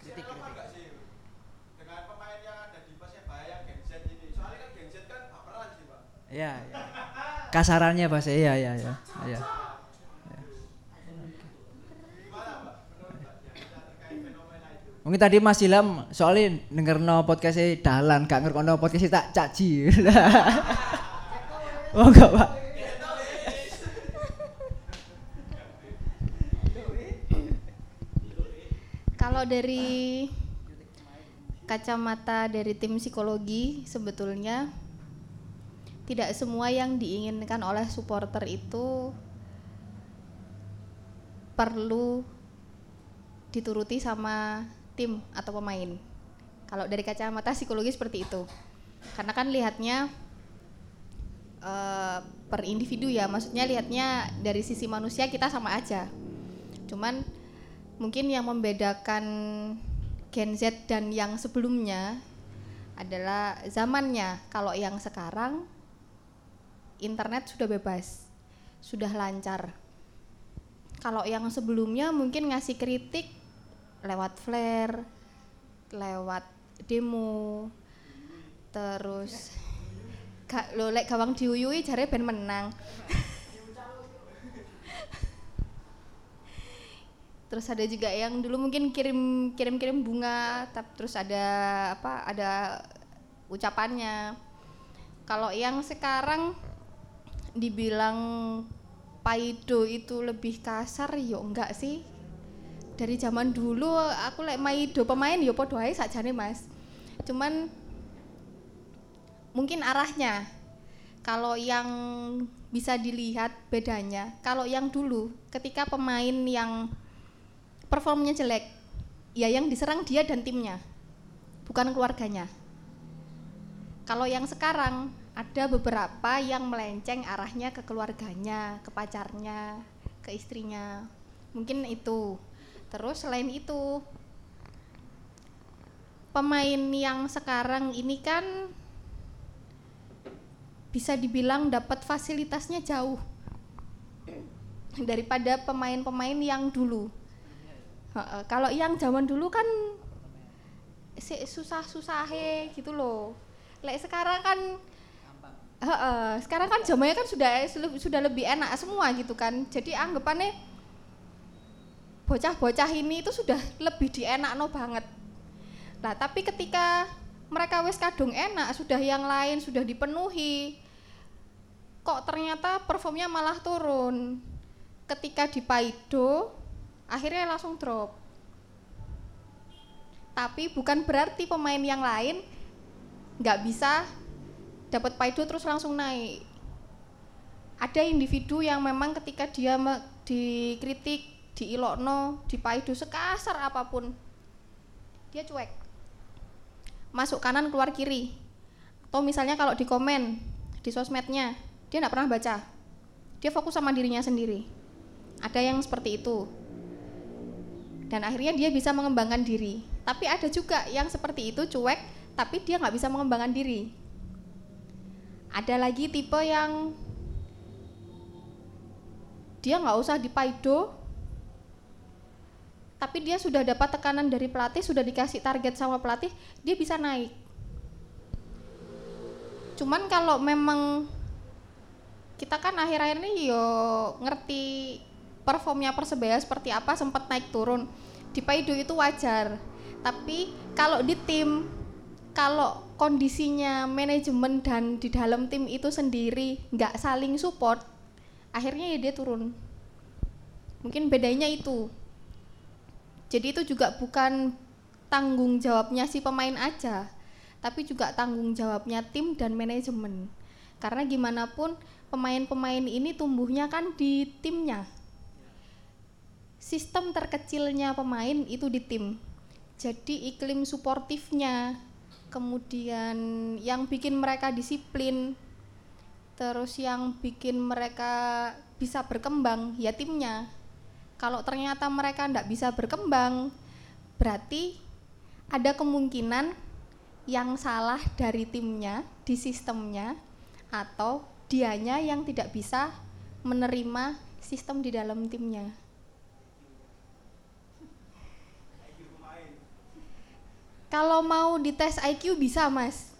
Kritik, relevan kritik. nggak sih dengan pemain yang ada di Persebaya yang Gen Z ini soalnya kan Gen Z kan baperan sih Pak ya ya kasarannya bahasa iya ya ya ya itu Mungkin tadi Mas Ilham soalnya denger no podcastnya Dalan, gak ngerti no podcastnya tak caci. oh enggak pak? Kalau dari kacamata dari tim psikologi sebetulnya tidak semua yang diinginkan oleh supporter itu perlu dituruti sama tim atau pemain. Kalau dari kacamata psikologi seperti itu. Karena kan lihatnya eh, per individu ya, maksudnya lihatnya dari sisi manusia kita sama aja. Cuman mungkin yang membedakan Gen Z dan yang sebelumnya adalah zamannya. Kalau yang sekarang internet sudah bebas, sudah lancar. Kalau yang sebelumnya mungkin ngasih kritik lewat flare, lewat demo, terus gak lo lek gawang diuyui jare ben menang. terus ada juga yang dulu mungkin kirim kirim kirim bunga terus ada apa ada ucapannya kalau yang sekarang dibilang paido itu lebih kasar yo enggak sih? Dari zaman dulu aku lek maido pemain yo podo ae sakjane Mas. Cuman mungkin arahnya. Kalau yang bisa dilihat bedanya kalau yang dulu ketika pemain yang performnya jelek ya yang diserang dia dan timnya bukan keluarganya. Kalau yang sekarang ada beberapa yang melenceng arahnya ke keluarganya ke pacarnya ke istrinya. Mungkin itu. Terus selain itu pemain yang sekarang ini kan bisa dibilang dapat fasilitasnya jauh daripada pemain-pemain yang dulu. Kalau yang zaman dulu kan susah-susah gitu loh. Lek sekarang kan Heeh, sekarang kan zamannya kan sudah sudah lebih enak semua gitu kan. Jadi anggapannya bocah-bocah ini itu sudah lebih dienakno banget. Nah, tapi ketika mereka wis kadung enak, sudah yang lain sudah dipenuhi. Kok ternyata performnya malah turun. Ketika di Paido akhirnya langsung drop. Tapi bukan berarti pemain yang lain nggak bisa dapat Paido terus langsung naik. Ada individu yang memang ketika dia dikritik, diilokno, di Paido sekasar apa pun, dia cuek. Masuk kanan keluar kiri. Atau misalnya kalau di komen di sosmednya, dia nggak pernah baca. Dia fokus sama dirinya sendiri. Ada yang seperti itu dan akhirnya dia bisa mengembangkan diri. Tapi ada juga yang seperti itu cuek, tapi dia nggak bisa mengembangkan diri. Ada lagi tipe yang dia nggak usah di Paido, tapi dia sudah dapat tekanan dari pelatih, sudah dikasih target sama pelatih, dia bisa naik. Cuman kalau memang kita kan akhir-akhir ini yo ngerti performnya persebaya seperti apa sempat naik turun di Paido itu wajar tapi kalau di tim kalau kondisinya manajemen dan di dalam tim itu sendiri nggak saling support akhirnya ya dia turun. Mungkin bedanya itu. Jadi itu juga bukan tanggung jawabnya si pemain aja tapi juga tanggung jawabnya tim dan manajemen. Karena gimana pun pemain-pemain ini tumbuhnya kan di timnya. Sistem terkecilnya pemain itu di tim. Jadi iklim suportifnya kemudian yang bikin mereka disiplin terus yang bikin mereka bisa berkembang ya timnya kalau ternyata mereka tidak bisa berkembang berarti ada kemungkinan yang salah dari timnya di sistemnya atau dianya yang tidak bisa menerima sistem di dalam timnya. Kalau mau dites IQ bisa, Mas.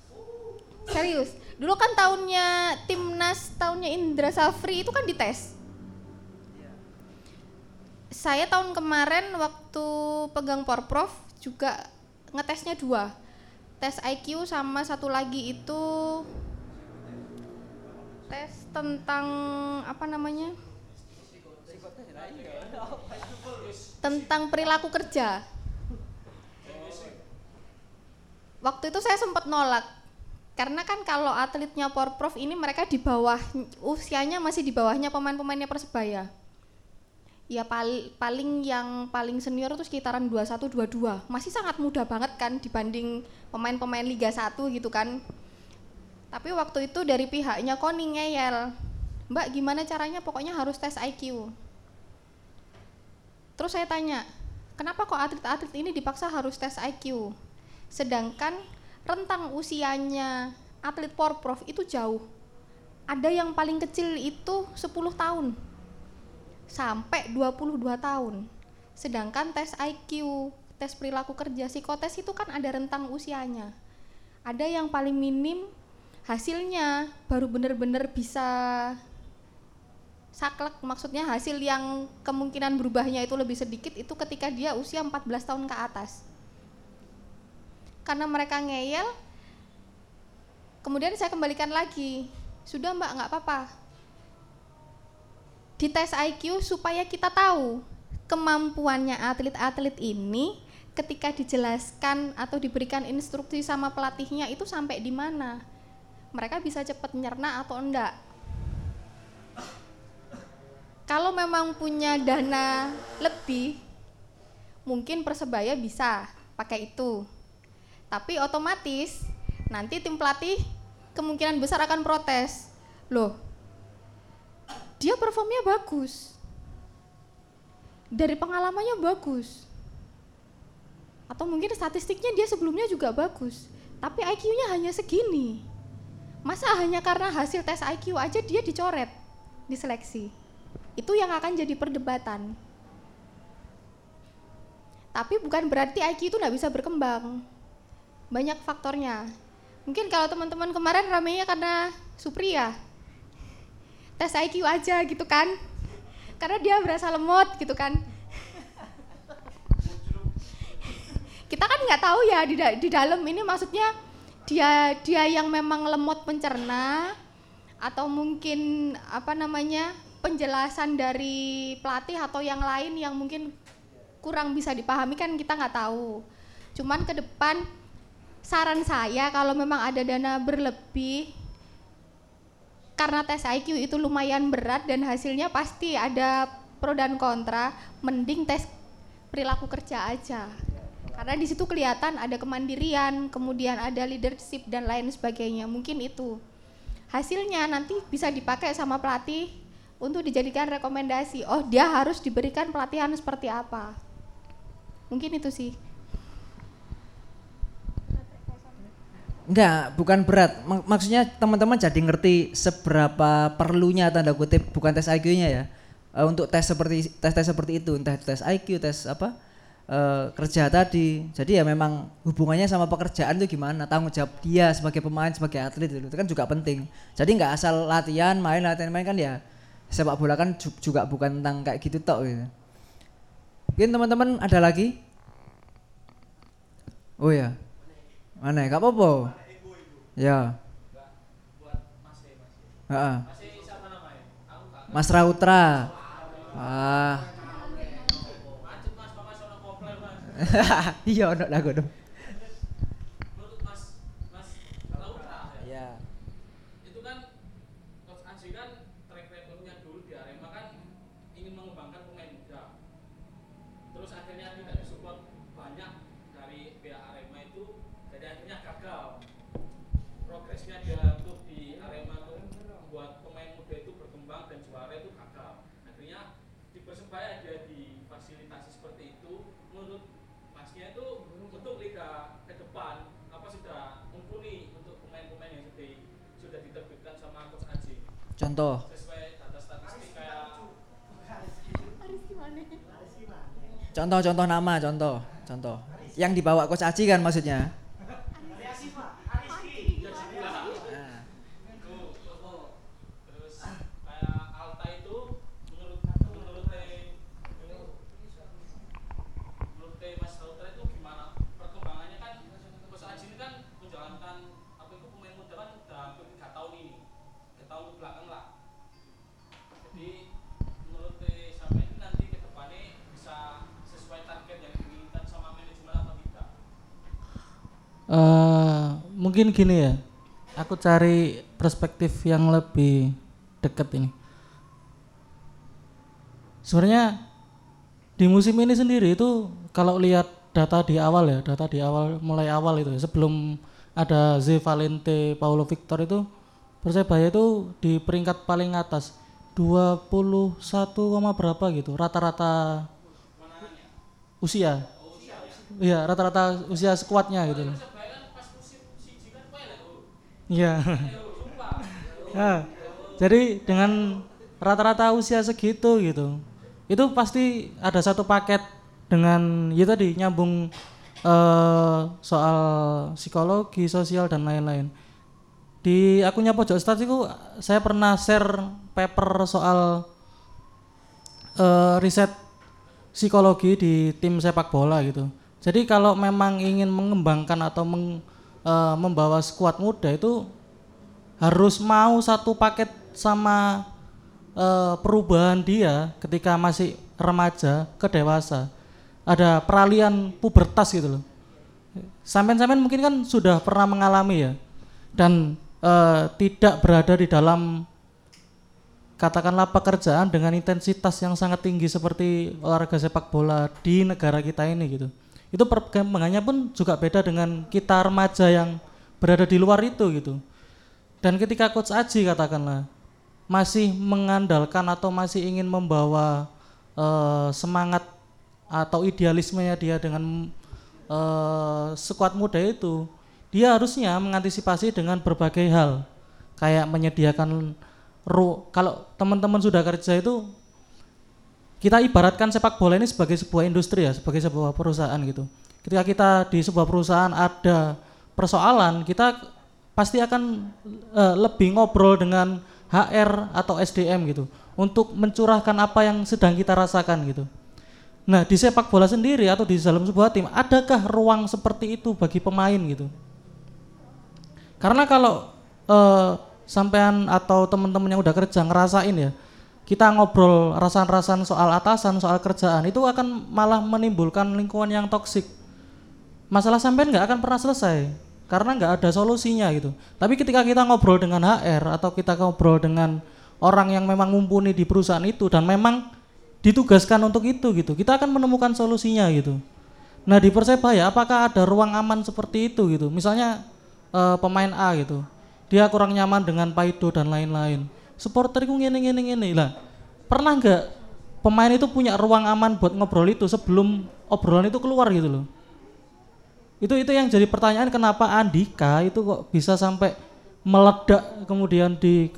Serius. Dulu kan tahunnya timnas, tahunnya Indra Safri itu kan dites. Saya tahun kemarin waktu pegang Porprov juga ngetesnya dua. Tes IQ sama satu lagi itu tes tentang apa namanya? Tentang perilaku kerja. Waktu itu saya sempat nolak karena kan kalau atletnya Porprov ini mereka di bawah usianya masih di bawahnya pemain-pemainnya Persebaya. Ya pal paling yang paling senior itu sekitaran 21 22. Masih sangat muda banget kan dibanding pemain-pemain Liga 1 gitu kan. Tapi waktu itu dari pihaknya Koni ngeyel. Mbak gimana caranya pokoknya harus tes IQ. Terus saya tanya, kenapa kok atlet-atlet ini dipaksa harus tes IQ? Sedangkan rentang usianya atlet Porprov itu jauh. Ada yang paling kecil itu 10 tahun sampai 22 tahun. Sedangkan tes IQ, tes perilaku kerja, psikotes itu kan ada rentang usianya. Ada yang paling minim hasilnya baru benar-benar bisa saklek maksudnya hasil yang kemungkinan berubahnya itu lebih sedikit itu ketika dia usia 14 tahun ke atas karena mereka ngeyel kemudian saya kembalikan lagi. Sudah mbak nggak apa-apa. Di tes IQ supaya kita tahu kemampuannya atlet-atlet ini ketika dijelaskan atau diberikan instruksi sama pelatihnya itu sampai di mana? Mereka bisa cepat nyerna atau enggak? Kalau memang punya dana lebih mungkin persebaya bisa pakai itu tapi otomatis nanti tim pelatih kemungkinan besar akan protes. Loh dia performnya bagus. Dari pengalamannya bagus. Atau mungkin statistiknya dia sebelumnya juga bagus tapi IQ-nya hanya segini. Masa hanya karena hasil tes IQ aja dia dicoret di seleksi itu yang akan jadi perdebatan. Tapi bukan berarti IQ itu nggak bisa berkembang banyak faktornya. Mungkin kalau teman-teman kemarin ramenya karena Supriya tes IQ aja gitu kan? Karena dia berasa lemot gitu kan? Kita kan nggak tahu ya di, di dalam. Ini maksudnya dia dia yang memang lemot pencerna atau mungkin apa namanya penjelasan dari pelatih atau yang lain yang mungkin kurang bisa dipahami kan kita nggak tahu. Cuman ke depan saran saya kalau memang ada dana berlebih karena tes IQ itu lumayan berat dan hasilnya pasti ada pro dan kontra mending tes perilaku kerja aja karena di situ kelihatan ada kemandirian, kemudian ada leadership dan lain sebagainya. Mungkin itu hasilnya nanti bisa dipakai sama pelatih untuk dijadikan rekomendasi. Oh, dia harus diberikan pelatihan seperti apa. Mungkin itu sih. Enggak, bukan berat. Mak- maksudnya teman-teman jadi ngerti seberapa perlunya tanda kutip bukan tes IQ-nya ya. Eh, untuk tes seperti tes-tes seperti itu, entah tes IQ, tes apa? eh, kerja tadi. Jadi ya memang hubungannya sama pekerjaan itu gimana, tanggung jawab dia sebagai pemain, sebagai atlet itu, kan juga penting. Jadi nggak asal latihan, main, latihan, main kan ya sepak bola kan ju- juga bukan tentang kayak gitu tok gitu. Mungkin teman-teman ada lagi? Oh ya, mana? Gak apa-apa. Ya. Heeh. Mas Rautra. Ah. Iya, ono lagu dong. menurut Mas Mas Laura Iya. itu kan Coach Anji kan track recordnya dulu di Arema kan ingin mengembangkan pemain muda terus akhirnya tidak disupport banyak dari pihak Arema itu jadi akhirnya gagal progresnya dia untuk di Arema untuk membuat pemain muda itu berkembang dan juara itu gagal akhirnya di Persebaya dia difasilitasi seperti itu menurut Masnya itu untuk liga ke depan apa sudah mumpuni untuk pemain-pemain yang sudah sudah diterbitkan sama Coach Aji Contoh. kayak Contoh-contoh nama, contoh, contoh. Yang dibawa Coach Aji kan maksudnya? Nah, itu terus kayak Alta itu menurut menurut Teh- menurut Teh Mas Sautra itu gimana perkembangannya kan Coach Aji ini kan menjalankan apa itu pemain muda kan udah hampir tiga tahun ini tiga tahun ke belakang lah jadi menurut Teh sampai ini nanti ke depannya bisa sesuai target yang diinginkan sama manajemen apa tidak Eh, mungkin gini ya, aku cari perspektif yang lebih dekat ini. Sebenarnya di musim ini sendiri itu kalau lihat data di awal ya, data di awal mulai awal itu ya, sebelum ada Z Valente, Paulo Victor itu Persebaya itu di peringkat paling atas 21, koma berapa gitu rata-rata usia. Iya, rata-rata usia skuadnya gitu loh. Iya. Nah, jadi dengan rata-rata usia segitu gitu, itu pasti ada satu paket dengan ya tadi nyambung eh, soal psikologi, sosial dan lain-lain. Di akunnya pojok stats itu saya pernah share paper soal eh, riset psikologi di tim sepak bola gitu. Jadi kalau memang ingin mengembangkan atau meng- eh, membawa skuad muda itu harus mau satu paket sama eh, perubahan dia ketika masih remaja ke dewasa. Ada peralihan pubertas gitu loh. Sampai-sampai mungkin kan sudah pernah mengalami ya dan eh, tidak berada di dalam katakanlah pekerjaan dengan intensitas yang sangat tinggi seperti olahraga sepak bola di negara kita ini gitu. Itu perkembangannya pun juga beda dengan kita remaja yang berada di luar itu gitu. Dan ketika coach Aji katakanlah masih mengandalkan atau masih ingin membawa eh, semangat atau idealismenya dia dengan eh, skuad muda itu, dia harusnya mengantisipasi dengan berbagai hal kayak menyediakan ru kalau teman-teman sudah kerja itu kita ibaratkan sepak bola ini sebagai sebuah industri ya, sebagai sebuah perusahaan gitu. Ketika kita di sebuah perusahaan ada persoalan, kita pasti akan eh, lebih ngobrol dengan HR atau SDM gitu untuk mencurahkan apa yang sedang kita rasakan gitu. Nah, di sepak bola sendiri atau di dalam sebuah tim, adakah ruang seperti itu bagi pemain gitu? Karena kalau eh, sampean atau teman-teman yang udah kerja ngerasain ya, kita ngobrol rasan-rasan soal atasan, soal kerjaan itu akan malah menimbulkan lingkungan yang toksik. Masalah sampean nggak akan pernah selesai karena nggak ada solusinya gitu. Tapi ketika kita ngobrol dengan HR atau kita ngobrol dengan orang yang memang mumpuni di perusahaan itu dan memang ditugaskan untuk itu gitu, kita akan menemukan solusinya gitu. Nah di Persebaya apakah ada ruang aman seperti itu gitu? Misalnya eh, pemain A gitu, dia kurang nyaman dengan Paido dan lain-lain. Supporteriku ngene ngene ngene lah. Pernah nggak pemain itu punya ruang aman buat ngobrol itu sebelum obrolan itu keluar gitu loh? Itu itu yang jadi pertanyaan kenapa Andika itu kok bisa sampai meledak kemudian di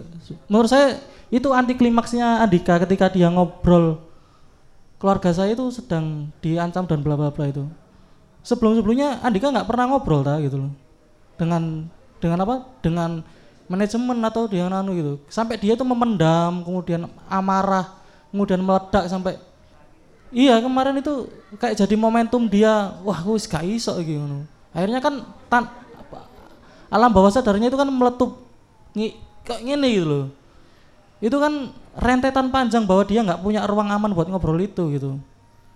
menurut saya itu anti klimaksnya Andika ketika dia ngobrol keluarga saya itu sedang diancam dan bla bla bla itu sebelum sebelumnya Andika nggak pernah ngobrol ta gitu loh dengan dengan apa dengan manajemen atau dengan anu gitu. Sampai dia itu memendam kemudian amarah kemudian meledak sampai iya kemarin itu kayak jadi momentum dia wah wis gak iso gitu akhirnya kan tan, apa, alam bawah sadarnya itu kan meletup ngi, kok ngene gitu loh. Itu kan rentetan panjang bahwa dia nggak punya ruang aman buat ngobrol itu gitu.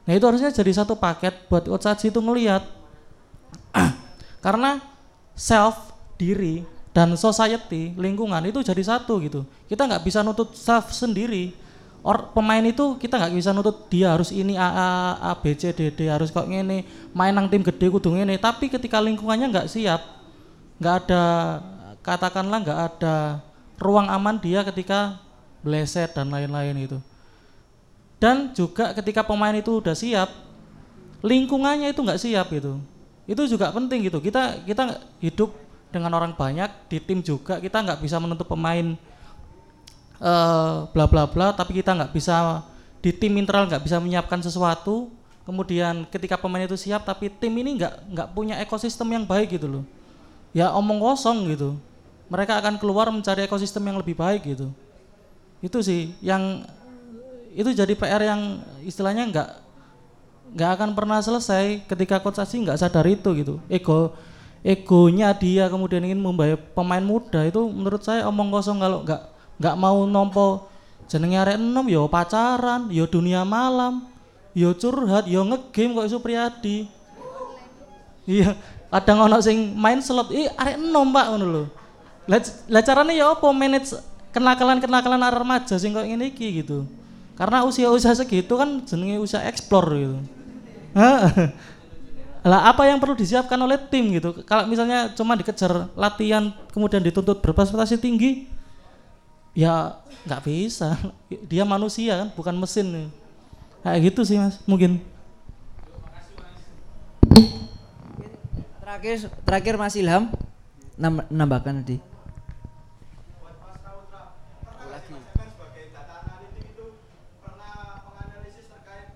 Nah itu harusnya jadi satu paket buat Otsaji itu ngelihat. Karena self diri dan society lingkungan itu jadi satu gitu. Kita nggak bisa nutut self sendiri. Or, pemain itu kita nggak bisa nutut dia harus ini A A A B C D D harus kok ngene main nang tim gede kudu ngene. Tapi ketika lingkungannya nggak siap nggak ada katakanlah nggak ada ruang aman dia ketika bleset dan lain-lain itu dan juga ketika pemain itu udah siap lingkungannya itu nggak siap gitu. Itu juga penting gitu. Kita kita hidup dengan orang banyak di tim juga kita nggak bisa menuntut pemain eh, bla bla bla tapi kita nggak bisa di tim internal nggak bisa menyiapkan sesuatu. Kemudian ketika pemain itu siap tapi tim ini nggak nggak punya ekosistem yang baik gitu loh. Ya omong kosong gitu. Mereka akan keluar mencari ekosistem yang lebih baik gitu. Itu sih yang itu jadi PR yang istilahnya nggak nggak akan pernah selesai ketika coach Asi nggak sadar itu gitu. Ego egonya dia kemudian ingin membayar pemain muda itu menurut saya omong kosong kalau nggak nggak mau nompo jenenge arek enom yo pacaran yo dunia malam yo curhat yo ngegame kok Supriyadi iya kadang ono sing main slot ih arek enom pak ngono lho. Lah carane ya apa manage kenakalan-kenakalan arek remaja sing kok ngene iki gitu. Karena usia-usia segitu kan jenenge usia explore gitu. Lah apa yang perlu disiapkan oleh tim gitu? Kalau misalnya cuma dikejar latihan kemudian dituntut berprestasi tinggi ya nggak bisa. Dia manusia kan bukan mesin kayak gitu sih mas mungkin. Terakhir terakhir Mas Ilham nam- nambahkan tadi. buat Mas Rautra pernah nggak sih Mas Irfan sebagai data analitik itu pernah menganalisis terkait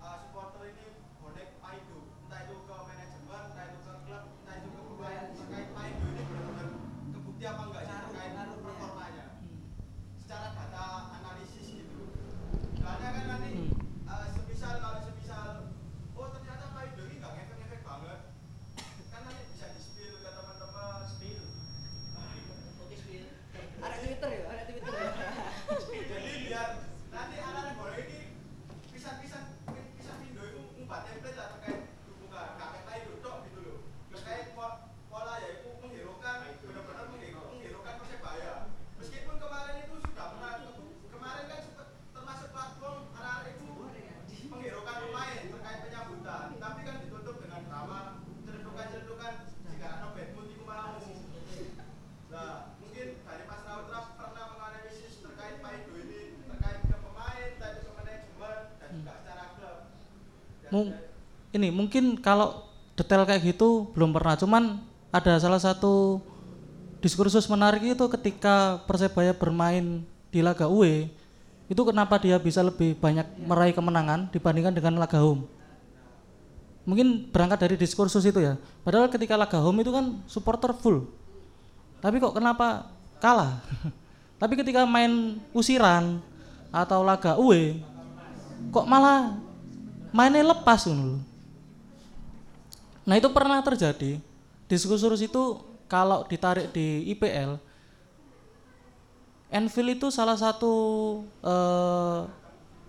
uh, supporter ini bonek Paido entah itu ke manajemen entah itu ke klub entah itu ke pemain terkait Paido ini benar-benar kebukti apa enggak sih terkait performanya secara data analisis gitu soalnya kan nanti uh, semisal kalau semisal oh ternyata Paido ini nggak ngefek-ngefek banget kan nanti bisa di spill ke teman-teman spill Ada Twitter ya, ada Twitter ya. jadi biar nanti anak-anak bola ini pisan-pisan pisan Indo itu ngubah template lah terkait dukungan kakek lain duduk gitu loh terkait po- pola ya itu menghiraukan benar-benar menghirau- menghiraukan persebaya meskipun kemarin itu sudah pernah kemarin kan sempat termasuk platform anak-anak itu menghiraukan pemain terkait penyambutan tapi kan ditutup dengan drama ceredukan-ceredukan jika ada bad mood itu mau Nah, mungkin dari Mas Rautra pernah menganalisis terkait Paido ini, terkait ke pemain, terkait ke manajemen, dan juga secara klub. Dan- Mung- dan- ini mungkin kalau detail kayak gitu belum pernah. Cuman ada salah satu diskursus menarik itu ketika Persebaya bermain di laga UE itu kenapa dia bisa lebih banyak meraih kemenangan dibandingkan dengan laga home? Mungkin berangkat dari diskursus itu ya. Padahal ketika laga home itu kan supporter full. Tapi kok kenapa kalah? Tapi ketika main usiran atau laga UE kok malah mainnya lepas lho. Nah itu pernah terjadi. Diskursus itu kalau ditarik di IPL, Anfield itu salah satu eh,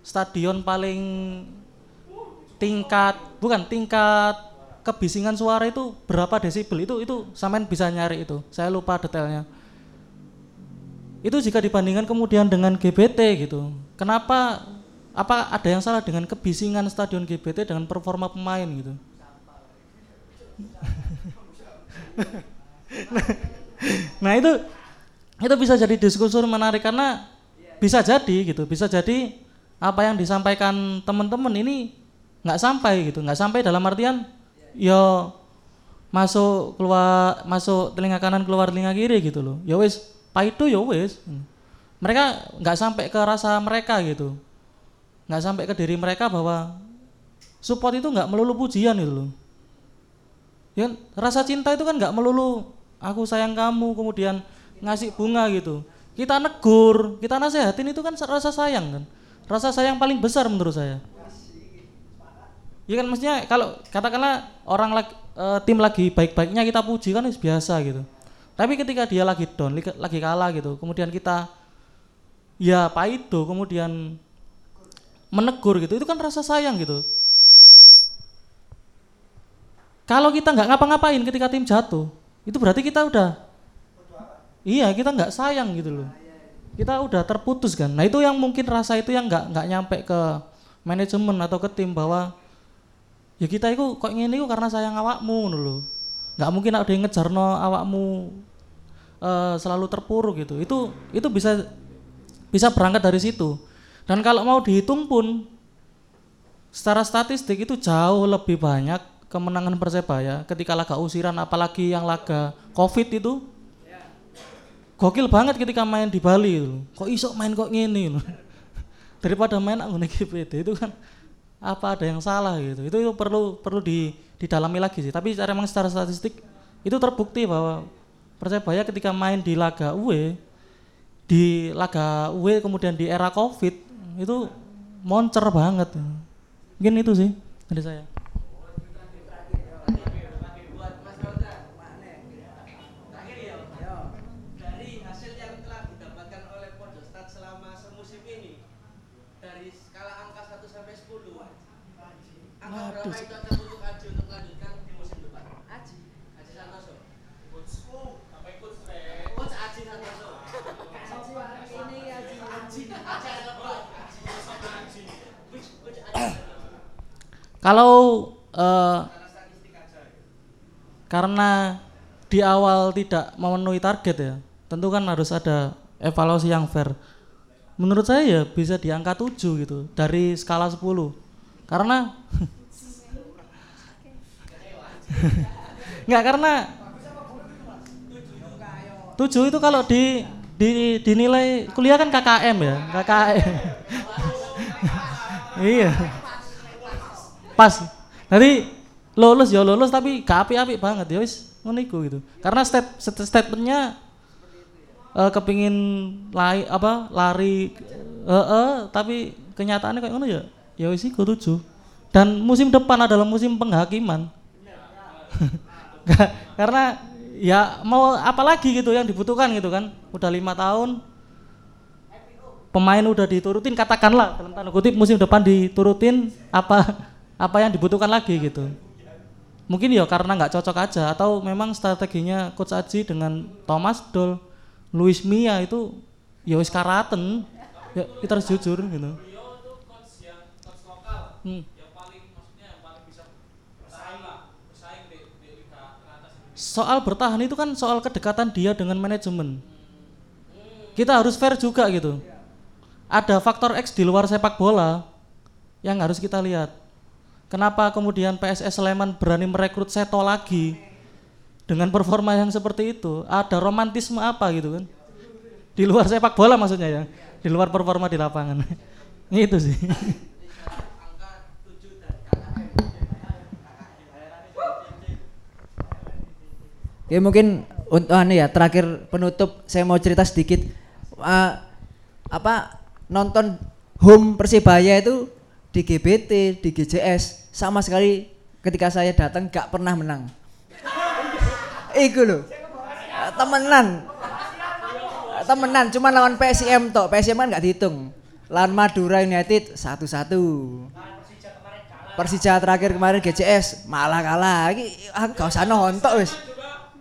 stadion paling tingkat bukan tingkat kebisingan suara itu berapa desibel itu itu sampean bisa nyari itu. Saya lupa detailnya. Itu jika dibandingkan kemudian dengan GBT gitu. Kenapa apa ada yang salah dengan kebisingan stadion GBT dengan performa pemain gitu? Nah itu itu bisa jadi diskursus menarik karena bisa jadi gitu bisa jadi apa yang disampaikan teman-teman ini nggak sampai gitu nggak sampai dalam artian yo masuk keluar masuk telinga kanan keluar telinga kiri gitu loh. Ya wis paido ya wis. Mereka nggak sampai ke rasa mereka gitu. Nggak sampai ke diri mereka bahwa support itu nggak melulu pujian itu loh ya rasa cinta itu kan nggak melulu aku sayang kamu kemudian ngasih bunga gitu. Kita negur kita nasehatin itu kan rasa sayang kan. Rasa sayang paling besar menurut saya. Ya kan maksudnya kalau katakanlah orang lagi, eh, tim lagi baik-baiknya kita puji kan biasa gitu. Tapi ketika dia lagi down lagi, kalah gitu kemudian kita ya paido kemudian menegur gitu itu kan rasa sayang gitu kalau kita nggak ngapa-ngapain ketika tim jatuh itu berarti kita udah iya kita nggak sayang gitu loh. Kita udah terputus kan. Nah itu yang mungkin rasa itu yang nggak nggak nyampe ke manajemen atau ke tim bahwa ya kita itu kok ingin itu karena sayang awakmu lho. Nggak mungkin ada yang ngejarno awakmu eh, selalu terpuruk gitu. Itu itu bisa bisa berangkat dari situ. Dan kalau mau dihitung pun secara statistik itu jauh lebih banyak kemenangan persebaya ketika laga usiran apalagi yang laga covid itu gokil banget ketika main di Bali itu kok iso main kok ngene loh. daripada main anggone GPD itu kan apa ada yang salah gitu. Itu, itu perlu perlu di didalami lagi sih. Tapi secara emang secara statistik itu terbukti bahwa Persebaya ketika main di laga UE di laga UE kemudian di era Covid itu moncer banget. Mungkin itu sih dari saya buat Mas Roda terakhir ya dari hasil yang telah didapatkan oleh Podostat selama semusim ini dari skala angka 1 sampai 10 angka berapa itu cocok untuk Aji untuk melanjutkan di musim depan Aji Aji Santoso sampai ikut stres Coach Aji Santoso ini Aji Aji Aji apa Aji Which Coach Aji kalau aja karena di awal tidak memenuhi target ya tentu kan harus ada evaluasi yang fair. Menurut saya ya bisa di angka 7 gitu dari skala 10 karena nggak karena 7 itu kalau di, di dinilai kuliah kan KKM ya KKM iya pas. Nanti lulus ya lulus tapi gak api-api banget ya wis. Ngono iku gitu. Karena step stat- statementnya eh kepingin lari apa lari eh eh, tapi kenyataannya kayak ngono ya ya wis iku tujuh dan musim depan adalah musim penghakiman. Ka- karena ya mau apa lagi gitu yang dibutuhkan gitu kan. Udah lima tahun pemain udah diturutin katakanlah dalam tanda kutip musim depan diturutin apa apa yang dibutuhkan lagi gitu. Mungkin ya karena nggak cocok aja atau memang strateginya coach Aji dengan Thomas Doll Luis Mia itu ya wis karaten ya kita harus jujur gitu. Hmm. soal bertahan itu kan soal kedekatan dia dengan manajemen. Kita harus fair juga gitu. Ada faktor X di luar sepak bola yang harus kita lihat kenapa kemudian PSS Sleman berani merekrut Seto lagi dengan performa yang seperti itu? Ada romantisme apa gitu kan? Di luar sepak bola maksudnya ya? Di luar performa di lapangan. Itu sih. Angka 7 dari KKM Oke mungkin untuk anu ya terakhir penutup saya mau cerita sedikit. Eh, apa nonton home persibaya itu di GBT di GJS sama sekali ketika saya datang gak pernah menang. Iku loh temenan temenan cuma lawan PSM tok PSM kan nggak dihitung lawan Madura United satu-satu Persija terakhir kemarin GCS malah kalah. Iki aku gak usah nonton wis.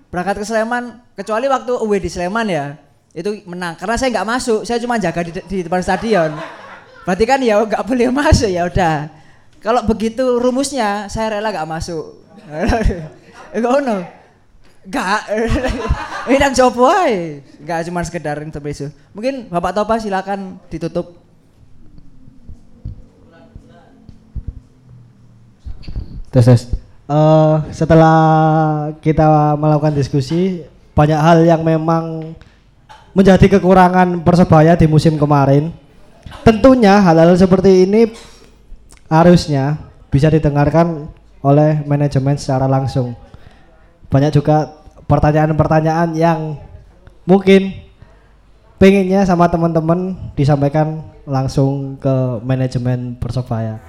Berangkat ke Sleman kecuali waktu away di Sleman ya. Itu menang karena saya nggak masuk, saya cuma jaga di, di depan stadion. Berarti kan ya nggak boleh masuk ya udah. Kalau begitu rumusnya saya rela nggak masuk. Enggak ono. Enggak. Ini nang jopo ae. Enggak cuma sekedar intermezzo. Mungkin Bapak Topa silakan ditutup. Tes tes. Eh, setelah kita melakukan diskusi, banyak hal yang memang menjadi kekurangan persebaya di musim kemarin. tentunya hal-hal seperti ini harusnya bisa didengarkan oleh manajemen secara langsung. Banyak juga pertanyaan-pertanyaan yang mungkin pengennya sama teman-teman disampaikan langsung ke manajemen Persebaya.